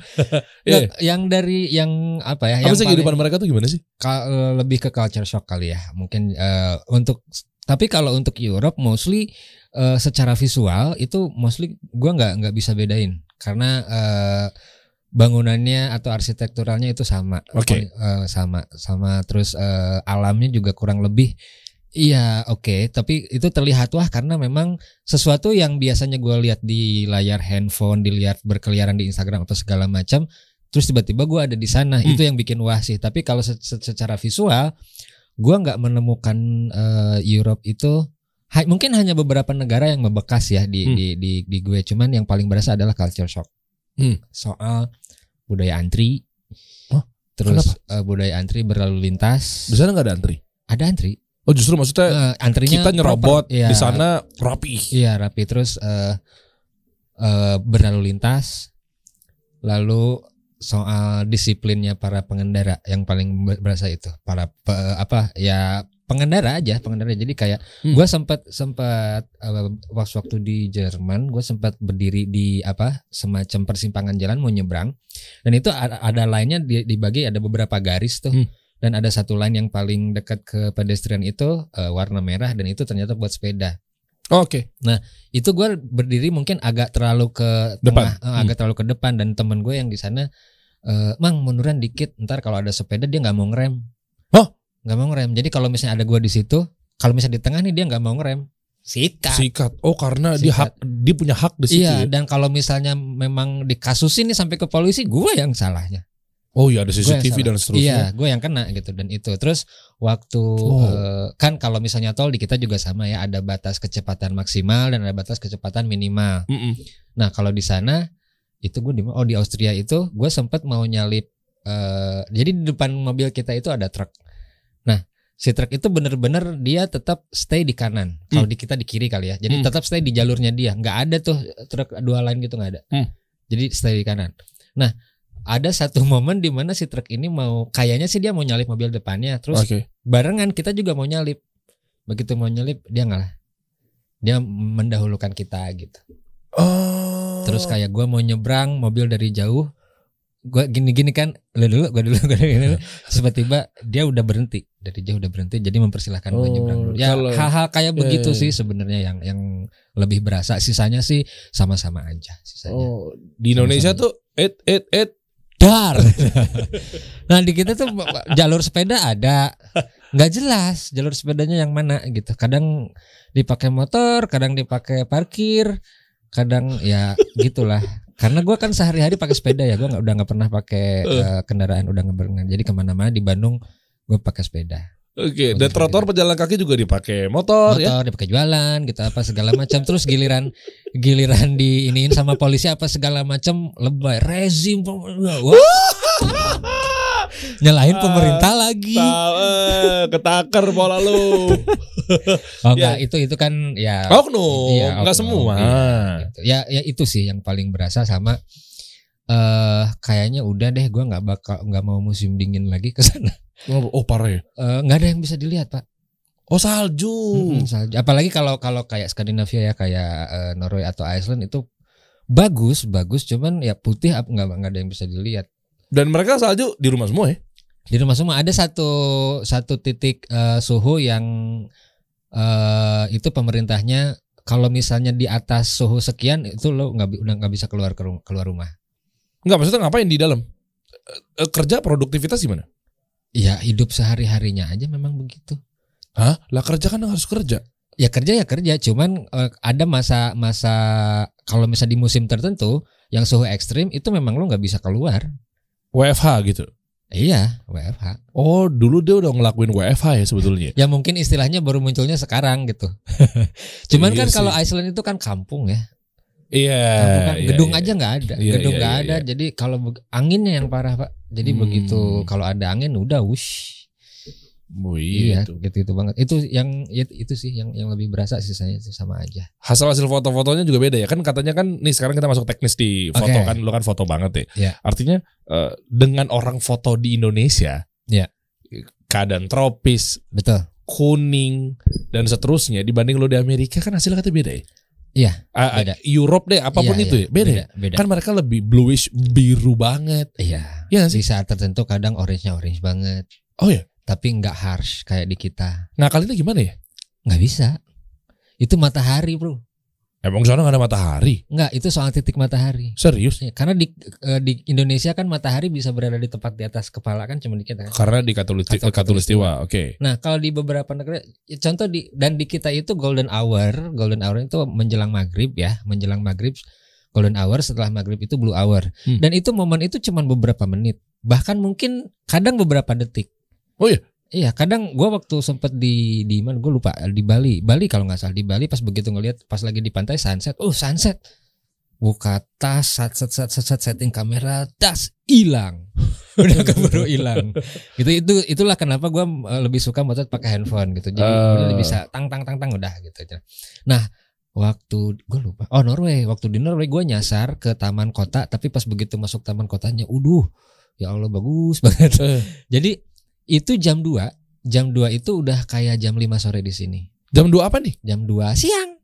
Nggak, Yang dari yang apa ya? Apa yang sih kehidupan mereka tuh gimana sih? eh, lebih ke culture shock kali ya mungkin eh, untuk tapi kalau untuk Europe mostly eh, secara visual itu mostly gua nggak nggak bisa bedain karena eh, bangunannya atau arsitekturalnya itu sama. Oke. Eh, sama. Sama terus eh, alamnya juga kurang lebih Iya oke. Tapi itu terlihat wah karena memang sesuatu yang biasanya gua lihat di layar handphone dilihat berkeliaran di Instagram atau segala macam terus tiba-tiba gua ada di sana. Hmm. itu yang bikin wah sih. Tapi kalau se- se- secara visual gua nggak menemukan eh, Europe itu ha- mungkin hanya beberapa negara yang membekas ya di, Hmm. di di di gue cuman yang paling berasa adalah culture shock Hmm. soal budaya antri Hah? terus eh, budaya antri berlalu lintas Di sana gak ada antri. ada antri Oh justru maksudnya Eh, antrinya kita nyerobot. Iya, di sana rapi. Iya rapi terus eh eh, berlalu lintas, lalu soal disiplinnya para pengendara yang paling ber- berasa itu para pe- apa ya pengendara aja pengendara jadi kayak Hmm. gue sempat sempat eh, waktu waktu di Jerman gue sempat berdiri di apa semacam persimpangan jalan mau nyebrang dan itu ada, ada lainnya di- dibagi ada beberapa garis tuh Hmm. dan ada satu line yang paling dekat ke pedestrian itu eh, warna merah dan itu ternyata buat sepeda Oke. itu gue berdiri mungkin agak terlalu ke Depan. tengah, eh, agak terlalu ke depan dan temen gue yang di sana eh, mang munduran dikit ntar kalau ada sepeda dia nggak mau ngerem? Nggak mau ngerem jadi kalau misalnya ada gue di situ kalau misalnya di tengah nih dia nggak mau ngerem sikat Sikat. Oh karena dia Sikat. hak dia punya hak di situ iya ya. dan kalau misalnya memang dikasusin nih sampai ke polisi gue yang salahnya Oh iya ada Gua CCTV dan seterusnya. Iya, gue yang kena gitu dan itu. Terus waktu Oh. eh, kan kalau misalnya tol di kita juga sama ya, ada batas kecepatan maksimal dan ada batas kecepatan minimal. Mm-mm. Nah kalau di sana itu gue di oh di Austria itu gue sempat mau nyalip. eh jadi di depan mobil kita itu ada truk. Si truk itu bener-bener dia tetap stay di kanan. Kalau di kita di kiri kali ya. Jadi Hmm. tetap stay di jalurnya dia. nggak ada tuh truk dua line gitu nggak ada. Hmm. Jadi stay di kanan. Nah ada satu momen di mana si truk ini mau kayaknya sih dia mau nyalip mobil depannya. Terus Oke. barengan kita juga mau nyalip. Begitu mau nyalip dia ngalah. Dia mendahulukan kita gitu. Oh. Terus kayak gua mau nyebrang mobil dari jauh, gua gini-gini kan, lu dulu, gua dulu, gua dulu. Tiba-tiba dia udah berhenti dari jauh udah berhenti, jadi mempersilahkan Oh, nyebrang dulu. Ya hal-hal kayak Ya, begitu ya, sih sebenarnya yang yang lebih berasa. Sisanya sih sama-sama aja. Sisanya. Oh, di Indonesia Sama-sama. tuh et et et Dar. nah di kita tuh jalur sepeda ada, nggak jelas jalur sepedanya yang mana gitu. Kadang dipakai motor, kadang dipakai parkir, kadang ya gitulah. Karena gue kan sehari-hari pakai sepeda ya, gue nggak udah nggak pernah pakai eh, kendaraan udah nggak. Jadi ke mana-mana di Bandung gue pakai sepeda. Oke, Oh, dan trotoar pejalan kaki juga dipakai motor, ya. Motor dipakai jualan, gitu apa segala macam. Terus giliran giliran di iniin sama polisi apa segala macam lebay, rezim, wah, nyalahin pemerintah lagi. Tahu, eh, ketakar pola lu. Oh enggak, itu itu kan ya Oknum, enggak oknum. semua. Iya, gitu. Ya ya itu sih yang paling berasa sama eh kayaknya udah deh gua nggak bakal nggak mau musim dingin lagi ke sana. Oh, oh, parah ya. Eh, nggak ada yang bisa dilihat, Pak. Oh, salju. Mm-mm, salju. Apalagi kalau kalau kayak Skandinavia ya kayak eh, Norway atau Iceland itu bagus, bagus cuman ya putih nggak nggak ada yang bisa dilihat. Dan mereka salju di rumah semua ya. Di rumah semua ada satu satu titik eh, suhu yang eh itu pemerintahnya kalau misalnya di atas suhu sekian itu lo nggak udah nggak bisa keluar ke keluar rumah. Enggak, maksudnya ngapain di dalam? Eh, kerja produktivitas gimana? Ya hidup sehari harinya aja memang begitu. Hah? Lah kerja kan harus kerja. Ya kerja ya kerja, cuman ada masa masa kalau misalnya di musim tertentu yang suhu ekstrim itu memang lo nggak bisa keluar. WFH gitu. Iya, WFH. Oh, dulu dia udah ngelakuin WFH ya sebetulnya. Ya mungkin istilahnya baru munculnya sekarang gitu. cuman Iya kan kalau Iceland itu kan kampung ya. Iya. Kampungan. iya, gedung iya. aja nggak ada, Iya, gedung iya, nggak iya, ada. iya. Jadi kalau anginnya yang parah pak. Jadi Hmm. begitu kalau ada angin udah wush. Oh, Iya, iya, itu. gitu itu banget. Itu yang ya, itu sih yang yang lebih berasa sisanya itu sama aja. Hasil hasil foto-fotonya juga beda ya kan katanya kan nih sekarang kita masuk teknis di foto Oke. kan lu kan foto banget ya. Iya. Artinya eh, dengan orang foto di Indonesia, Iya. keadaan tropis, Betul. kuning dan seterusnya dibanding lu di Amerika kan hasilnya katanya beda ya. Iya, ah, beda. Europe deh apa pun Iya, itu iya, ya beda. ya? Beda. Kan mereka lebih bluish biru banget. Iya. Nggak sih? Di saat tertentu kadang orange-nya orange banget. Oh ya. Tapi nggak harsh kayak di kita. Ngakalinnya gimana ya? Nggak bisa. Itu matahari bro. Emang sana gak ada matahari? Nggak, itu soal titik matahari. Serius? Ya, karena di eh, di Indonesia kan matahari bisa berada di tempat di atas kepala kan cuma di kita kan. Karena di Katulisti- Katulistiwa. Katulistiwa, oke. Nah kalau di beberapa negara, ya contoh di dan di kita itu golden hour, golden hour itu menjelang maghrib ya, menjelang maghrib, golden hour setelah maghrib itu blue hour. Hmm. Dan itu momen itu cuma beberapa menit, bahkan mungkin kadang beberapa detik. Oh iya? Iya, kadang gua waktu sempet di di mana gue lupa di Bali, Bali kalau nggak salah di Bali pas begitu ngelihat pas lagi di pantai sunset, oh sunset, buka tas, set set set set, set setting kamera, tas hilang, udah keburu hilang. Gitu itu itulah kenapa gua eh, lebih suka motret pakai handphone gitu, jadi udah bisa tang tang tang tang udah gitu aja. Nah waktu gue lupa, oh Norway, waktu di Norway gue nyasar ke taman kota, tapi pas begitu masuk taman kotanya, uduh, ya Allah bagus banget. Eh, Jadi itu jam 2 Jam 2 itu udah kayak jam 5 sore di sini jam 2 apa nih? Jam 2 siang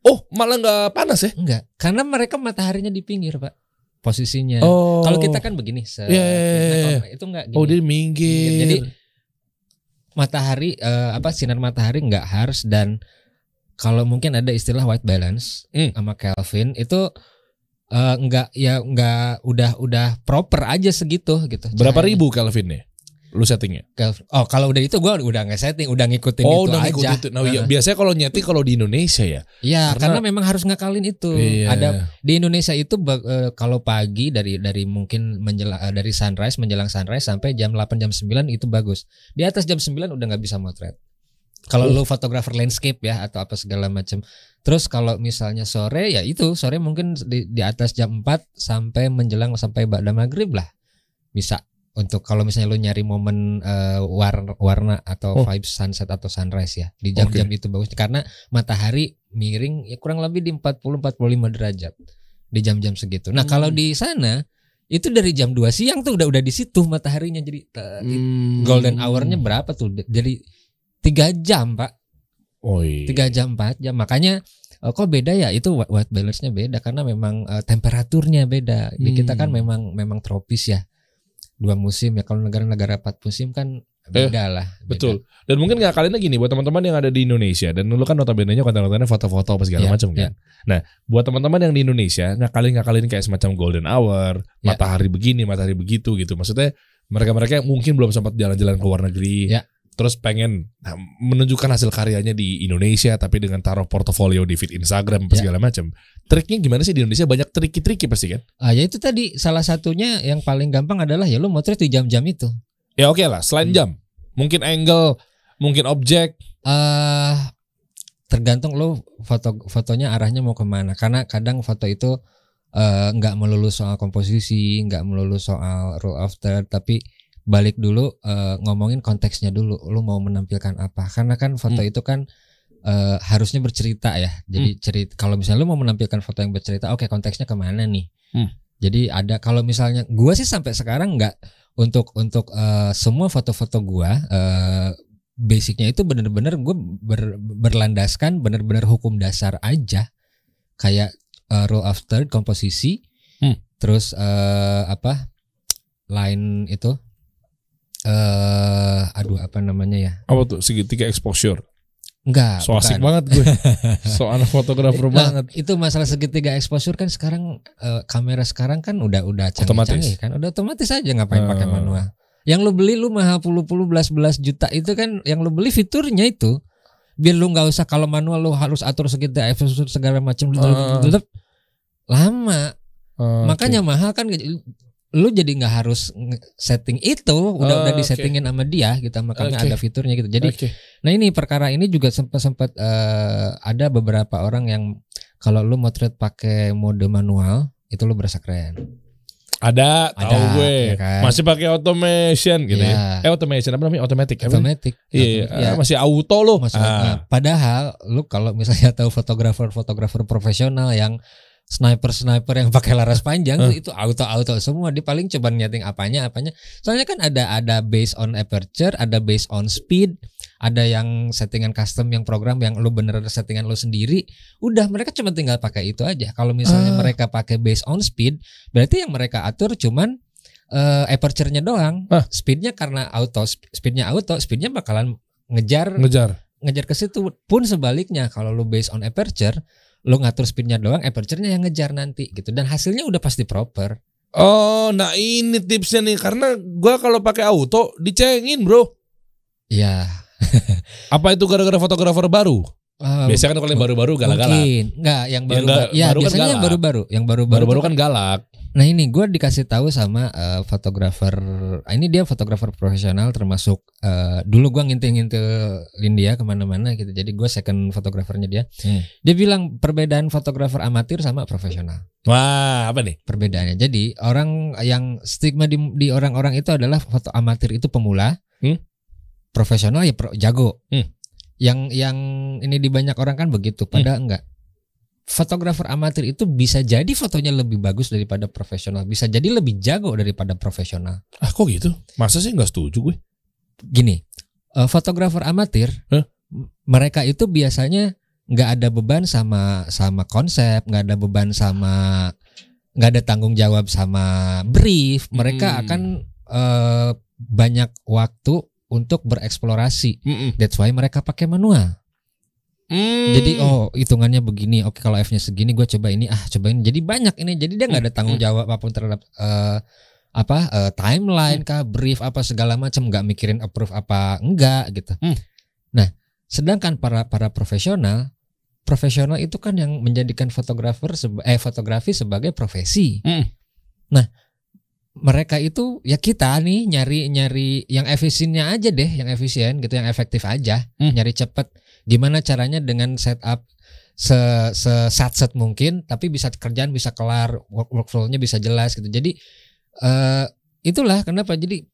Oh, malah nggak panas ya? Enggak Karena mereka mataharinya di pinggir pak Posisinya Oh. Kalau kita kan begini se- Nah, iya. kalau Itu enggak gini Oh, dia minggir. Jadi, Matahari eh, Apa sinar matahari enggak harus Dan Kalau mungkin ada istilah white balance Hmm. Sama Kelvin Itu eh, enggak ya enggak udah udah proper aja segitu gitu berapa ribu Kelvin nih? Lu settingnya? Oh kalau udah itu gua udah nggak setting, udah ngikutin Oh, itu udah aja. itu. Nah, iya, biasanya kalau nyeting kalau di Indonesia ya. Iya, Karena- karena, memang harus ngakalin itu. Iya. Ada di Indonesia itu eh, kalau pagi dari dari mungkin menjelang eh, dari sunrise menjelang sunrise sampai jam 8 jam 9 itu bagus. Di atas jam 9 udah nggak bisa motret. Kalau Oh. lu fotografer landscape ya atau apa segala macam. Terus kalau misalnya sore ya itu sore mungkin di, di atas jam 4 sampai menjelang sampai ba'da maghrib lah. Bisa untuk kalau misalnya lu nyari momen eh, warna, warna atau Oh. vibes sunset atau sunrise ya. Di jam-jam itu bagus karena matahari miring ya kurang lebih di 40 45 derajat di jam-jam segitu. Nah, Hmm. kalau di sana itu dari jam 2 siang tuh udah udah di situ mataharinya jadi eh, Hmm. golden hour-nya berapa tuh? Jadi tiga jam, Pak. Oh iya. Tiga jam, 4 jam. Makanya eh, kok beda ya? Itu white- balance-nya beda karena memang eh, temperaturnya beda. Di kita kan Hmm. memang memang tropis ya. Dua musim ya. Kalau negara-negara empat musim kan beda lah. beda. Eh, Betul. Dan mungkin nggak kalian gini buat teman-teman yang ada di Indonesia dan dulu kan notabene-nya konten-kontennya foto-foto apa segala Iya, macam iya. kan. Nah, buat teman-teman yang di Indonesia ngakalin ngakalin kayak semacam golden hour, Iya. matahari begini, matahari begitu gitu. Maksudnya mereka-mereka yang mungkin belum sempat jalan-jalan ke luar negeri. Iya. Terus pengen nah, menunjukkan hasil karyanya di Indonesia tapi dengan taruh portofolio di feed Instagram apa Iya. segala macam. Triknya gimana sih di Indonesia banyak triki-triki pasti kan? Ah, ya itu tadi salah satunya yang paling gampang adalah ya lu motret di jam-jam itu. Ya oke lah, selain Hmm. jam, mungkin angle, mungkin objek. eh tergantung lo foto fotonya arahnya mau ke mana karena kadang foto itu eh, nggak melulu soal komposisi nggak melulu soal rule of third tapi balik dulu eh, ngomongin konteksnya dulu lo mau menampilkan apa. Karena kan foto Hmm. itu kan eh, harusnya bercerita ya. Jadi cerita kalau misalnya lo mau menampilkan foto yang bercerita oke konteksnya ke mana nih? Hmm. jadi ada kalau misalnya gua sih sampai sekarang nggak untuk untuk eh, semua foto-foto gua eh, basicnya itu bener-bener gue ber- berlandaskan bener-bener hukum dasar aja. Kayak eh, rule of third komposisi. Hmm. terus eh, apa line itu eh aduh apa namanya ya Apa tuh segitiga exposure? enggak So asik bukan. banget gue. so anak fotografer Nah, banget. itu masalah segitiga exposure kan sekarang eh, kamera sekarang kan udah udah Otomatis. canggih-canggih kan udah otomatis aja ngapain pakai Eh. manual yang lu beli lu mahal puluh puluh belas belas juta itu kan yang lu beli fiturnya itu biar lu nggak usah kalau manual lu harus atur segitiga exposure segala macam tetap lama Oh, makanya mahal kan lu jadi nggak harus setting itu udah Oh, udah oke. disettingin sama dia gitu makanya Oke. ada fiturnya gitu jadi Oke. Nah ini perkara ini juga sempat sempat eh, ada beberapa orang yang kalau lu motret pakai mode manual itu lu berasa keren. Ada, tahu Ada, gue. ya kan? Masih pakai automation gitu ya. Iya. Eh automation apa namanya? Automatic. Automatic. Iya, Automatic, ya. ah, masih auto loh. Masalah- Ah. nah, padahal lu kalau misalnya tahu fotografer-fotografer profesional yang sniper-sniper yang pakai laras panjang tuh itu auto-auto semua. Dia paling coba nyeting apanya apanya. Soalnya kan ada ada based on aperture, ada based on speed, ada yang settingan custom yang program yang lu bener settingan lu sendiri. Udah mereka cuma tinggal pakai itu aja. Kalau misalnya Ah. mereka pakai based on speed, berarti yang mereka atur cuman eh, aperture-nya doang. Ah. Speednya karena auto, sp- speednya auto, speednya bakalan ngejar Ngejar. ngejar ke situ pun sebaliknya kalau lu based on aperture lu ngatur speednya doang aperture-nya yang ngejar nanti gitu dan hasilnya udah pasti proper Oh, nah ini tipsnya nih karena gua kalau pakai auto dicengin, Bro. ya Apa itu gara-gara fotografer baru? Biasanya kan kalau yang baru-baru galak-galak. mungkin enggak yang Yang baru enggak- ya baru kan biasanya yang galak. baru-baru yang baru-baru Baru-baru tuh- kan galak. Nah ini gue dikasih tahu sama eh, fotografer ah, ini dia fotografer profesional termasuk eh, dulu gue ngintil-ngintilin dia ke mana-mana gitu jadi gue second fotografernya dia Hmm. dia bilang perbedaan fotografer amatir sama profesional Wah, apa nih? perbedaannya. Jadi orang yang stigma di, di orang-orang itu adalah foto amatir itu pemula, Hmm. profesional ya pro- jago. Hmm. Yang yang ini di banyak orang kan begitu, padahal enggak. Fotografer amatir itu bisa jadi fotonya lebih bagus daripada profesional, bisa jadi lebih jago daripada profesional. Ah, kok gitu? Masa sih nggak setuju gue? Gini, eh, fotografer amatir, Hah? m- mereka itu biasanya nggak ada beban sama sama konsep, nggak ada beban sama nggak ada tanggung jawab sama brief. Mereka Hmm. akan eh, banyak waktu untuk bereksplorasi. Mm-mm. That's why mereka pakai manual. Hmm. Jadi oh hitungannya begini. Oke kalau F-nya segini, gue coba ini. Ah cobain. Jadi banyak ini. Jadi dia nggak ada tanggung jawab apa pun terhadap eh, apa eh, timeline kah, brief apa segala macam. Nggak mikirin approve apa enggak gitu. Hmm. Nah, sedangkan para para profesional, profesional itu kan yang menjadikan fotografer eh fotografi sebagai profesi. Hmm. Nah, mereka itu ya kita nih nyari nyari yang efisiennya aja deh, yang efisien gitu, yang efektif aja, Hmm. nyari cepet. Gimana caranya dengan setup se se set mungkin, tapi bisa kerjaan bisa kelar, work workflow-nya bisa jelas gitu. Jadi eh itulah kenapa jadi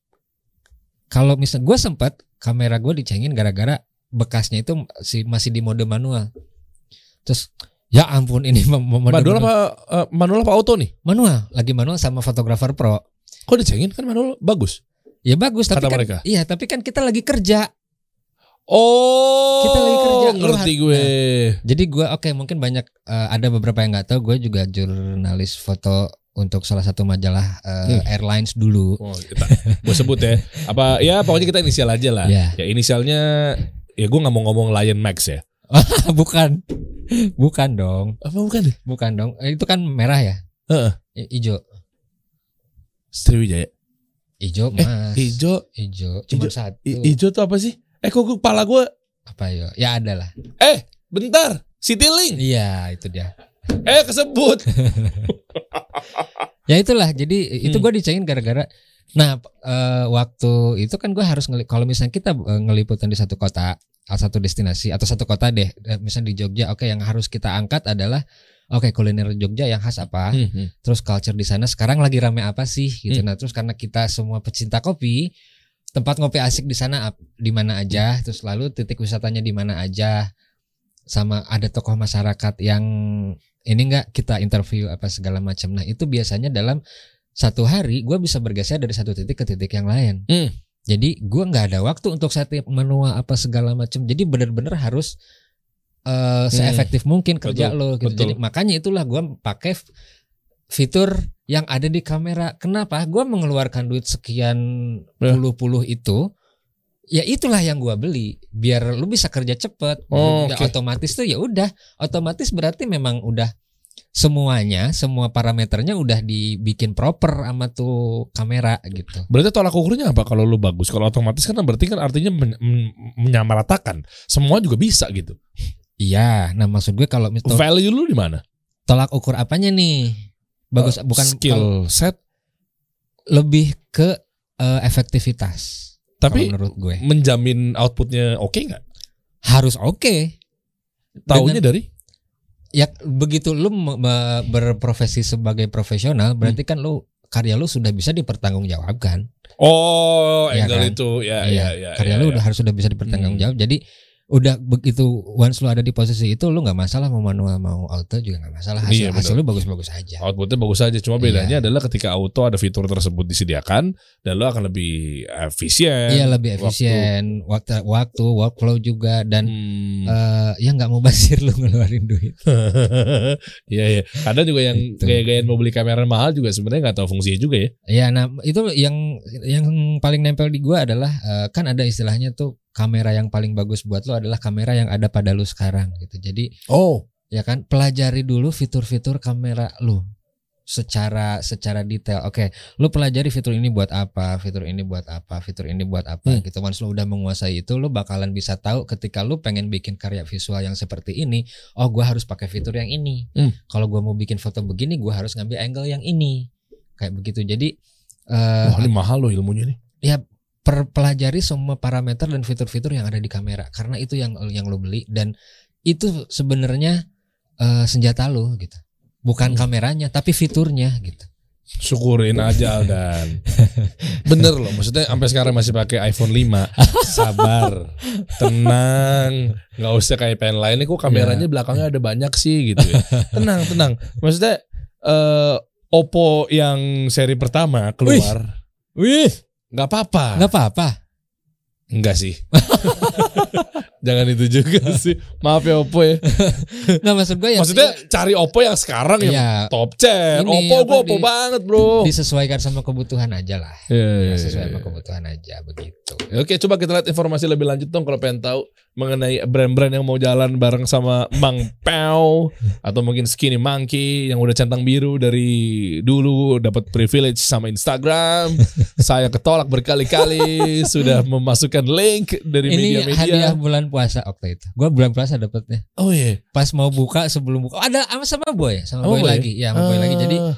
kalau misal gue sempat kamera gue dicengin gara-gara bekasnya itu si masih di mode manual. Terus ya ampun ini mode Manual apa eh, manual apa auto nih? manual lagi manual sama fotografer pro. Kok dicengin kan manual bagus. Ya bagus tapi Kata kan mereka. iya tapi kan kita lagi kerja. Oh, Kita lagi kerja, lu ngerti har- gue. Jadi gua oke mungkin banyak eh, ada beberapa yang nggak tahu gue juga jurnalis foto untuk salah satu majalah eh, Hmm. airlines dulu. Oh, kita, gue sebut ya. Apa ya pokoknya kita inisial aja lah. Ya. Ya inisialnya ya gue nggak mau ngomong Lion Max ya. bukan. Bukan dong. Apa bukan? Bukan dong. Eh, Itu kan merah ya? Heeh. I- Ijo. Sriwijaya. Ijo Eh, mas. Ijo, Ijo. Cuma Ijo- satu. Ijo tuh apa sih? Eh kok kepala gue? Apa ya? Ya ada lah. Eh, bentar. Citylink. Iya itu dia. Eh kesebut. Ya itulah. Jadi itu Hmm. gue dicengin gara-gara. Nah eh, waktu itu kan gue harus ngeli- kalau misalnya kita eh, ngeliputan di satu kota, satu destinasi atau satu kota deh, eh, misalnya di Jogja, oke yang harus kita angkat adalah oke kuliner Jogja yang khas apa, Hmm, hmm. terus culture di sana sekarang lagi rame apa sih gitu. Hmm. Nah terus karena kita semua pecinta kopi, tempat ngopi asik di sana di mana aja, terus lalu titik wisatanya di mana aja, sama ada tokoh masyarakat yang ini enggak kita interview apa segala macam. Nah itu biasanya dalam satu hari gue bisa bergeser dari satu titik ke titik yang lain. Hmm. Jadi gue nggak ada waktu untuk setting menua apa segala macam. Jadi bener-bener harus eh seefektif mungkin kerja Betul, lo. Gitu. betul. Jadi makanya itulah gue pakai fitur yang ada di kamera. Kenapa? Gue mengeluarkan duit sekian puluh-puluh itu. Ya itulah yang gua beli biar lu bisa kerja cepet. Oh, oke. Otomatis tuh ya udah, otomatis berarti memang udah semuanya, semua parameternya udah dibikin proper sama tuh kamera gitu. Berarti tolak ukurnya apa kalau lu bagus? Kalau otomatis kan berarti kan artinya men- men- menyamaratakan. Semua juga bisa gitu. Iya, nah maksud gue kalau Value lu di mana? tolak ukur apanya nih? Bagus Eh, bukan skill set lebih ke eh, efektivitas. tapi menurut gue menjamin outputnya oke nggak? harus oke. Taunya dari ya begitu lu berprofesi sebagai profesional berarti kan lu karya lu sudah bisa dipertanggungjawabkan. Oh, Iya angle kan? itu. Ya, Iya, ya, ya. karya ya, lu ya. udah harus sudah bisa dipertanggungjawab. Jadi udah begitu once lu ada di posisi itu lu nggak masalah mau manual mau auto juga nggak masalah hasil Iya, hasil lu bagus-bagus aja. Outputnya bagus aja, cuma Iya. bedanya adalah ketika auto ada fitur tersebut disediakan dan lo akan lebih efisien. Iya lebih waktu. efisien waktu waktu workflow juga dan Hmm. eh ya nggak mau basir lu ngeluarin duit. Iya iya. Kadang juga yang Gitu. gaya-gayaan mau beli kamera mahal juga sebenarnya nggak tahu fungsinya juga ya. Ya, nah itu yang yang paling nempel di gua adalah eh, kan ada istilahnya tuh kamera yang paling bagus buat lo adalah kamera yang ada pada lu sekarang gitu. Jadi Oh. ya kan pelajari dulu fitur-fitur kamera lu secara secara detail. Oke, lu pelajari fitur ini buat apa, fitur ini buat apa, fitur ini buat apa Hmm. gitu. Once lu udah menguasai itu, lu bakalan bisa tahu ketika lu pengen bikin karya visual yang seperti ini, oh gua harus pakai fitur yang ini. Hmm. Kalau gua mau bikin foto begini, gua harus ngambil angle yang ini. Kayak begitu. Jadi eh Wah, ini mahal loh ilmunya nih. Perpelajari semua parameter dan fitur-fitur yang ada di kamera. Karena itu yang yang lo beli dan itu sebenarnya eh, senjata lo gitu. Bukan Hmm. kameranya tapi fiturnya gitu. Syukurin aja dan bener loh maksudnya sampai sekarang masih pakai iPhone 5 sabar tenang. Nggak usah kayak pen lain. Kok kameranya belakangnya ada banyak sih gitu ya. Tenang tenang. Maksudnya eh Oppo yang seri pertama keluar. Wih nggak apa-apa nggak apa-apa Enggak sih. Jangan itu juga sih. Maaf ya Oppo ya. nggak maksud gue ya Maksudnya cari Oppo yang sekarang yang ya top chair. Ini Oppo gue Oppo di- banget bro. disesuaikan sama kebutuhan aja lah Iya, iya, sesuai iya. sama kebutuhan aja begitu Oke coba kita lihat informasi lebih lanjut dong kalau pengen tahu mengenai brand-brand yang mau jalan bareng sama Mang Pao atau mungkin Skinny Monkey yang udah centang biru dari dulu dapat privilege sama Instagram. Saya ketolak berkali-kali sudah memasukkan link dari ini media-media. hadiah bulan puasa waktu itu gue bulan puasa dapetnya Oh iya. pas mau buka sebelum buka ada sama sama boy sama Oh, boy Boy. lagi ya sama boy lagi jadi Ah.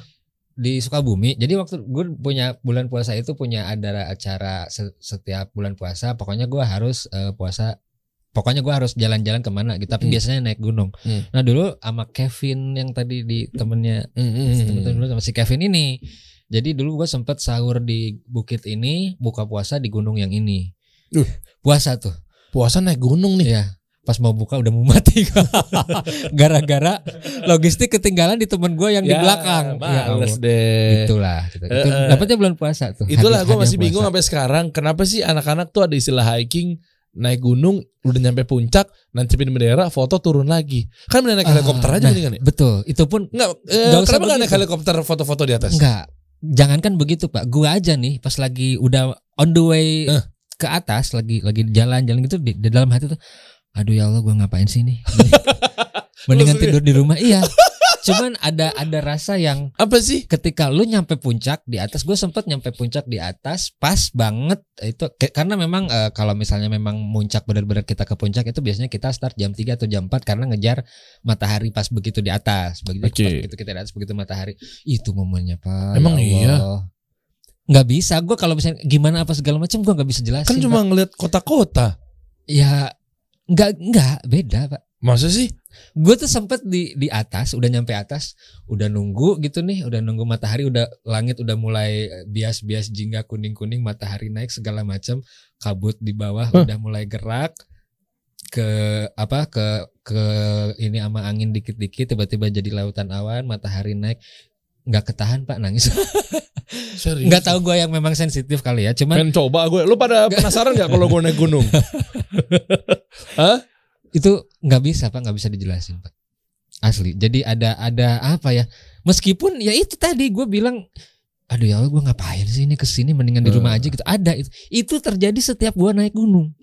di Sukabumi. Jadi waktu gue punya bulan puasa itu punya ada acara se- setiap bulan puasa. Pokoknya gue harus eh, puasa. Pokoknya gue harus jalan-jalan ke mana gitu. Tapi Hmm. biasanya naik gunung. Hmm. Nah dulu sama Kevin yang tadi di temennya Hmm, hmm, hmm. temen-temen dulu sama si Kevin ini. Jadi dulu gue sempet sahur di bukit ini, buka puasa di gunung yang ini. Uh. Puasa tuh. Puasa naik gunung nih. Iya. Pas mau buka udah mau mati. Gara-gara logistik ketinggalan di temen gue yang di Ya, belakang. Ya Males Allah. deh. Itulah. Gitu. Eh, Itu eh. dapetnya bulan puasa tuh. Itulah gue masih bingung puasa. sampai sekarang kenapa sih anak-anak tuh ada istilah hiking naik gunung udah nyampe puncak nancepin bendera foto turun lagi kan mending naik Ah, helikopter aja nah, mendingan ya Betul. Itu pun Enggak, eh, Nggak usah kenapa nggak naik helikopter foto-foto di atas enggak. Jangankan begitu, Pak. Gua aja nih pas lagi udah on the way Eh. ke atas lagi lagi jalan-jalan gitu di, di dalam hati tuh aduh ya Allah gua ngapain sih nih? Mendingan tidur di rumah. Iya. Cuman ada ada rasa yang apa sih? ketika lu nyampe puncak di atas gue sempet nyampe puncak di atas pas banget itu karena memang eh, kalau misalnya memang muncak benar-benar kita ke puncak itu biasanya kita start jam 3 atau jam 4 karena ngejar matahari pas begitu di atas begitu Oke. pas begitu kita di atas begitu matahari. Itu momennya pak. Emang Ya iya? Nggak bisa gue kalau misalnya gimana apa segala macam gue nggak bisa jelasin kan cuma Pak. ngeliat kota-kota. Ya nggak nggak beda pak. Masa sih gue tuh sempet di di atas udah nyampe atas udah nunggu gitu nih udah nunggu matahari udah langit udah mulai eh, bias-bias jingga kuning-kuning matahari naik segala macam kabut di bawah Hah? udah mulai gerak ke apa ke ke ini ama angin dikit-dikit tiba-tiba jadi lautan awan matahari naik. Nggak ketahan pak nangis. Serius? Nggak tahu gue yang memang sensitif kali ya cuman pengen coba gue lu pada penasaran nggak kalau gue naik gunung itu nggak bisa pak. Nggak bisa dijelasin pak. Asli. Jadi ada ada apa ya? Meskipun ya itu tadi gue bilang aduh ya gue ngapain sih ini ke sini mendingan di rumah Eh. aja gitu. Ada itu. Itu terjadi setiap gue naik gunung.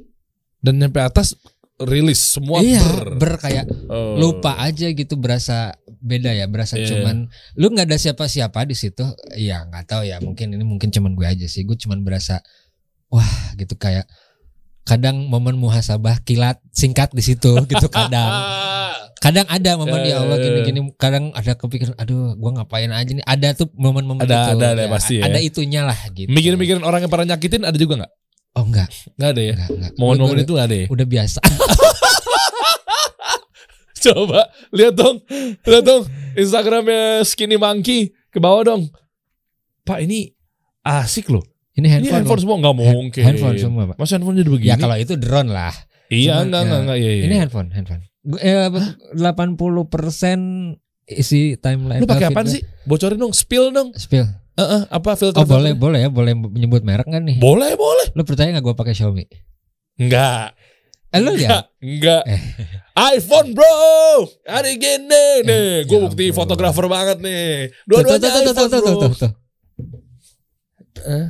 Dan nyampe atas rilis semua iya ber, ber kayak Oh. lupa aja gitu berasa beda ya berasa Iya. cuman. Lu nggak ada siapa-siapa di situ? Ya nggak tahu ya. Mungkin ini mungkin cuman gue aja sih. Gue cuman berasa wah gitu kayak kadang momen muhasabah kilat singkat di situ gitu kadang. Kadang ada momen ya Allah Eh. gini-gini kadang ada kepikiran aduh gua ngapain aja nih? Ada tuh momen-momen Ada- itu. ada- ada pasti ya. ada itunya lah gitu. Mikirin-mikirin orang yang pernah nyakitin ada juga nggak? Oh enggak nggak ada ya? Enggak enggak momen-momen itu nggak ada ya? udah biasa. Coba lihat dong, lihat dong Instagramnya Skinny Monkey ke bawah dong. Pak ini asik loh. Ini Ini handphone. handphone semua nggak mungkin. handphone semua, Pak. Masa handphone jadi begini? Ya kalau itu drone lah. iya Cuma, enggak ya, enggak enggak iya, iya. Ini handphone, handphone. Gu- Eh, 80% isi timeline. Lu pakai eh, apaan feed- sih? Bocorin dong, spill dong. Spill. Eh, eh, apa filter? Oh boleh, boleh ya, boleh menyebut merek kan nih? Boleh, boleh. Lu percaya nggak gue pakai Xiaomi? Enggak. Eh lu lihat? Enggak. Eh. iPhone bro. Hari gini nih, gue ya bukti ampun. fotografer banget nih. Tuh, tuh, Dua-duanya tuh, tuh, iPhone tuh, tuh, bro. tuh, tuh. Eh?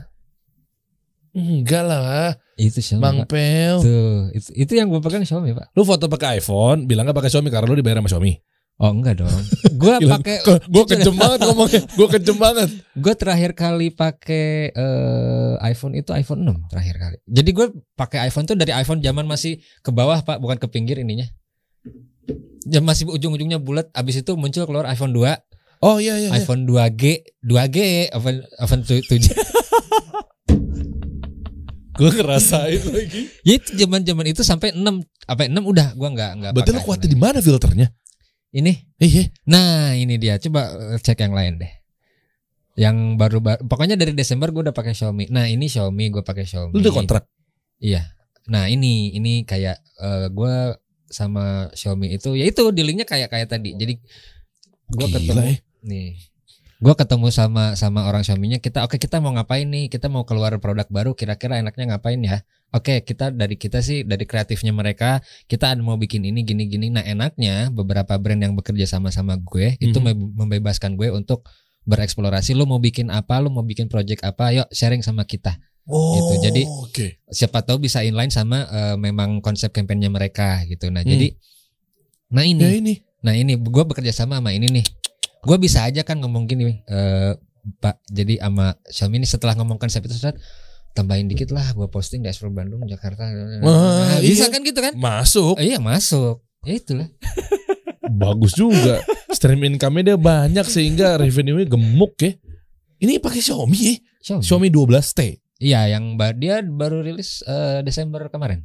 Enggak lah, Itu Xiaomi. Bang Pak. Pel. Tuh, itu, itu yang gue pegang Xiaomi pak. Lu foto pakai iPhone, bilang gak pakai Xiaomi karena lu dibayar sama Xiaomi. Oh enggak dong. Gue Gila, pakai. Gue kejem banget ngomongnya. Gue kejem banget. Gue terakhir kali pakai eh, iPhone itu iPhone 6 terakhir kali. Jadi gue pakai iPhone tuh dari iPhone zaman masih ke bawah pak, bukan ke pinggir ininya. Jam masih ujung-ujungnya bulat. Abis itu muncul keluar iPhone 2, Oh iya iya. iya. iPhone 2G, 2G, iPhone iPhone 7. Gue ngerasain lagi. ya itu zaman-zaman itu sampai 6 apa 6 udah gua nggak nggak Berarti pakai kuatnya di mana filternya? Ini. Iya. Nah, ini dia. Coba eh, cek yang lain deh. Yang baru, baru pokoknya dari Desember gue udah pakai Xiaomi. Nah, ini Xiaomi gue pakai Xiaomi. Lu udah kontrak. Iya. Nah, ini ini kayak eh, gua sama Xiaomi itu ya itu dealingnya kayak kayak tadi. Jadi gua Gila, ketemu eh. nih. Gua ketemu sama sama orang Xiaomi-nya kita oke kita mau ngapain nih? Kita mau keluar produk baru kira-kira enaknya ngapain ya? Oke, kita dari kita sih dari kreatifnya mereka kita ada mau bikin ini gini gini. Nah, enaknya beberapa brand yang bekerja sama sama gue itu Mhm. mem- membebaskan gue untuk bereksplorasi lu mau bikin apa, lu mau bikin project apa, yuk sharing sama kita. Oh, Gitu, jadi- oke. Siapa tahu bisa inline sama eh, memang konsep kampanyenya mereka gitu. Nah, Hmm. jadi nah ini Ya ini. Nah ini gue bekerja sama sama ini nih. Gue bisa aja kan ngomong gini, eh, Pak. Jadi sama Xiaomi ini setelah ngomong konsep itu Ustaz, tambahin dikit lah. Gue posting di Expo Bandung, Jakarta. Wah, Nah, bisa iya. kan gitu kan? Masuk. Oh, iya masuk. Ya itulah. Bagus juga. Stream income-nya dia banyak sehingga revenue-nya gemuk ya. Ini pakai Xiaomi ya. Xiaomi. Xiaomi 12T. Iya, yang ba- dia baru rilis eh, Desember kemarin.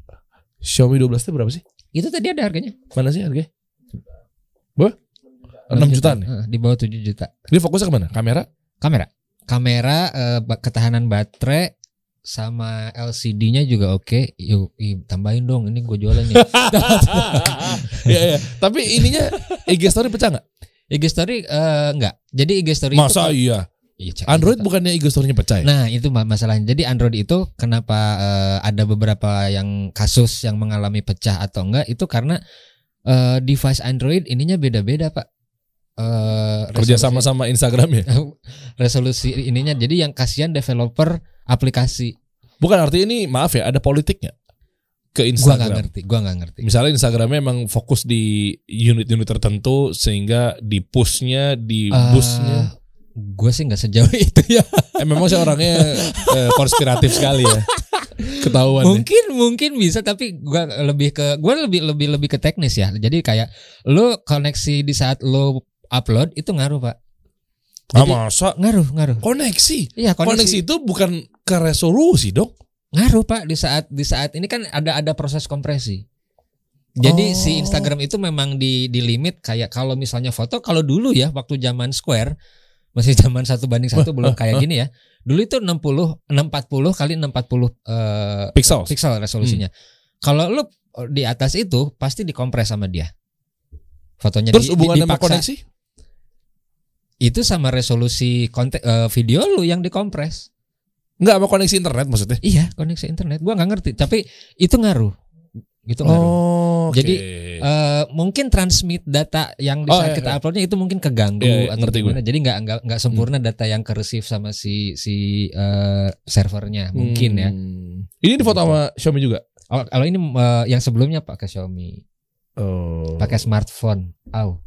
Xiaomi 12T berapa sih? Itu tadi ada harganya. Mana sih harganya? Berapa? 6 jutaan ya? Eh, di bawah 7 juta. Dia fokusnya ke mana? Kamera? Kamera. Kamera eh, ketahanan baterai sama LCD-nya juga oke. Yuk, ih, tambahin dong. Ini gue jualan nih. Iya, iya. Tapi ininya IG story pecah nggak? IG story eh, enggak. Jadi IG story itu Masa kalau- iya? Iya, Android bukannya IG story-nya pecah ya? Nah, itu ma- masalahnya. Jadi Android itu kenapa eh, ada beberapa yang kasus yang mengalami pecah atau enggak itu karena eh, device Android ininya beda-beda, Pak. Eh, Kerja sama sama Instagram ya? resolusi ininya. Jadi yang kasihan developer aplikasi. Bukan arti ini maaf ya ada politiknya ke Gua nggak Instagram. ngerti, gua nggak ngerti. Misalnya Instagramnya emang fokus di unit-unit tertentu sehingga di pushnya, di Eh, boostnya. Gue sih nggak sejauh itu ya. Eh memang sih orangnya eh, konspiratif sekali ya. Ketahuan ya. mungkin mungkin bisa tapi gua lebih ke gua lebih lebih lebih ke teknis ya jadi kayak lu koneksi di saat lu upload itu ngaruh pak Ah, Jadi- masa ngaruh ngaruh koneksi? iya koneksi. koneksi, itu bukan ke resolusi dong. ngaruh pak di saat di saat ini kan ada ada proses kompresi jadi Oh. si Instagram itu memang di di limit kayak kalau misalnya foto kalau dulu ya waktu zaman Square masih zaman satu banding satu belum kayak gini ya dulu itu 60 640 kali 640 eh, Pixel. pixel resolusinya. Kalau lu di atas itu pasti dikompres sama dia. Fotonya Terus di- hubungannya sama koneksi? Itu sama resolusi konten eh, video lu yang dikompres. Enggak sama koneksi internet maksudnya. Iya, koneksi internet. Gua nggak ngerti, tapi itu ngaruh. Gitu ngaruh. Oh, oke. Jadi, Eh, mungkin transmit data yang di Oh, iya, kita iya. uploadnya itu mungkin keganggu Iya, iya, atau ngerti gimana. Jadi nggak nggak nggak sempurna data yang ke receive sama si si eh, servernya mungkin ya. Hmm. Ini di foto sama Xiaomi juga. Oh, kalau ini eh, yang sebelumnya pakai Xiaomi, Oh. pakai smartphone. Au.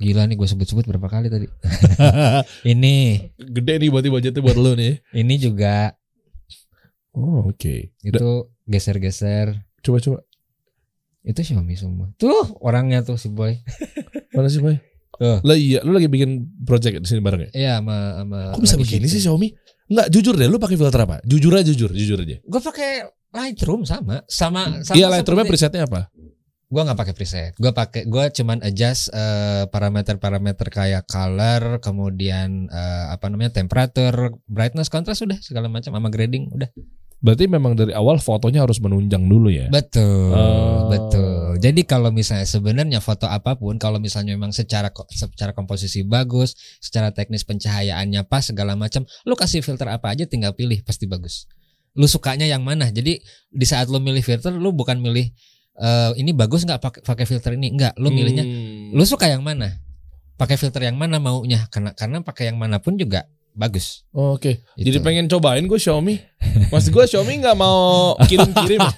Gila nih gue sebut-sebut berapa kali tadi. ini, Gede nih berarti budgetnya buat lo nih. ini juga Oh, oke. itu geser-geser. Coba coba. Itu Xiaomi semua. Tuh orangnya tuh si boy. Mana sih, Boy? Tuh. Lah iya, lu lagi bikin project di sini bareng ya? Iya sama sama. Kok bisa begini sih Xiaomi? Enggak, jujur deh, lu pakai filter apa? Jujur aja jujur, jujur aja. Gue pakai Lightroom sama sama sama. Iya, Lightroom-nya presetnya apa? Gua nggak pakai preset. Gua pakai gua cuman adjust eh, parameter-parameter kayak color, kemudian eh, apa namanya temperature, brightness, contrast udah segala macam sama grading udah. Berarti memang dari awal fotonya harus menunjang dulu ya. Betul, Oh. betul. Jadi kalau misalnya sebenarnya foto apa pun, kalau misalnya memang secara secara komposisi bagus, secara teknis pencahayaannya pas segala macam, lu kasih filter apa aja tinggal pilih pasti bagus. Lu sukanya yang mana? Jadi di saat lu milih filter, lu bukan milih eh, ini bagus nggak pakai pakai filter ini, enggak. Lu milihnya, Hmm. lu suka yang mana? Pakai filter yang mana maunya? Karena karena pakai yang mana pun juga bagus. Oh, Oke, Itu. jadi pengen cobain gue Xiaomi. Mas gue Xiaomi nggak mau kirim-kirim.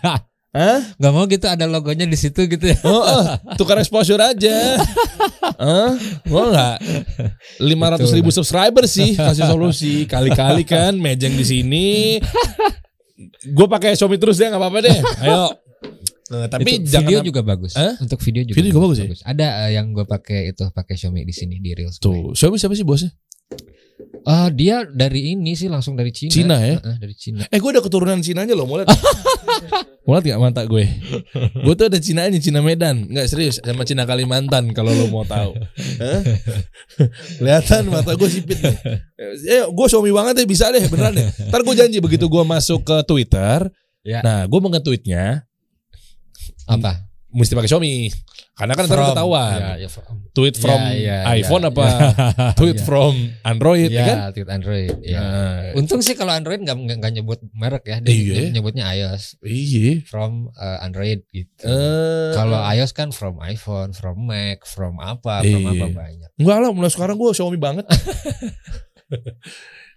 Hah? Nggak mau gitu ada logonya di situ gitu ya. Oh, oh, tukar exposure aja. Hah? Mau nggak? 500 ribu subscriber sih kasih solusi. Kali-kali kan mejeng di sini. Gue pakai Xiaomi terus deh nggak apa-apa deh. Ayo. Nah, tapi Itu jangan video juga bagus. Hah? Untuk video juga. Video juga bagus ya? Ada eh, yang gue pakai itu pakai Xiaomi di sini di Reels. Tuh, Xiaomi siapa sih bosnya? Ah, dia dari ini sih langsung dari Cina. Cina ya? Heeh, dari Cina. Eh gue ada keturunan Cinanya loh, mau lihat? mau lihat gak mata gue? Gue tuh ada Cinanya, Cina Medan. Nggak serius, sama Cina Kalimantan kalau lo mau tahu. Kelihatan mata gue sipit nih. Eh, gue Xiaomi banget ya, bisa deh, beneran deh. Ntar gue janji begitu gue masuk ke Twitter, Ya. nah gue mau nge-tweetnya, Apa? mesti pakai Xiaomi. Karena kan ntar From. ketahuan. Ya, ya, from. Tweet from Ya, ya, iPhone ya. apa? Tweet Ya. from Android, ya, Ya, kan? tweet Android. Ya. Nah, Untung sih kalau Android nggak nggak nyebut merek ya, dia Iya. nyebutnya iOS iya. from eh, Android gitu. Eh, Kalau iOS kan from iPhone, from Mac, from apa, from Iya. apa banyak. Enggak lah, mulai sekarang gue Xiaomi banget.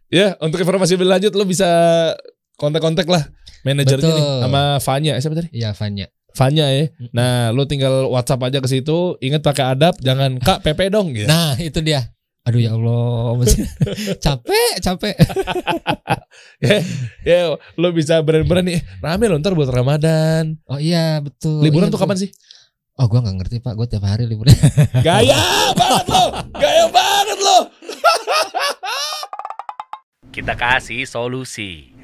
ya, untuk informasi lebih lanjut lo bisa kontak-kontak lah manajernya nih sama Fanya. Eh, Siapa tadi? Iya, Vanya. Fanya ya. Nah, lo tinggal WhatsApp aja ke situ. Ingat pakai adab, jangan Kak PP dong gitu. Nah, itu dia. Aduh ya Allah, capek, capek. ya, ya, lo bisa beran-beran nih. Rame lo ntar buat Ramadan. Oh iya betul. Liburan Iya, tuh betul. kapan sih? Oh gua nggak ngerti pak, gua tiap hari liburan. Gaya banget lo. Gaya banget lo. Kita kasih solusi.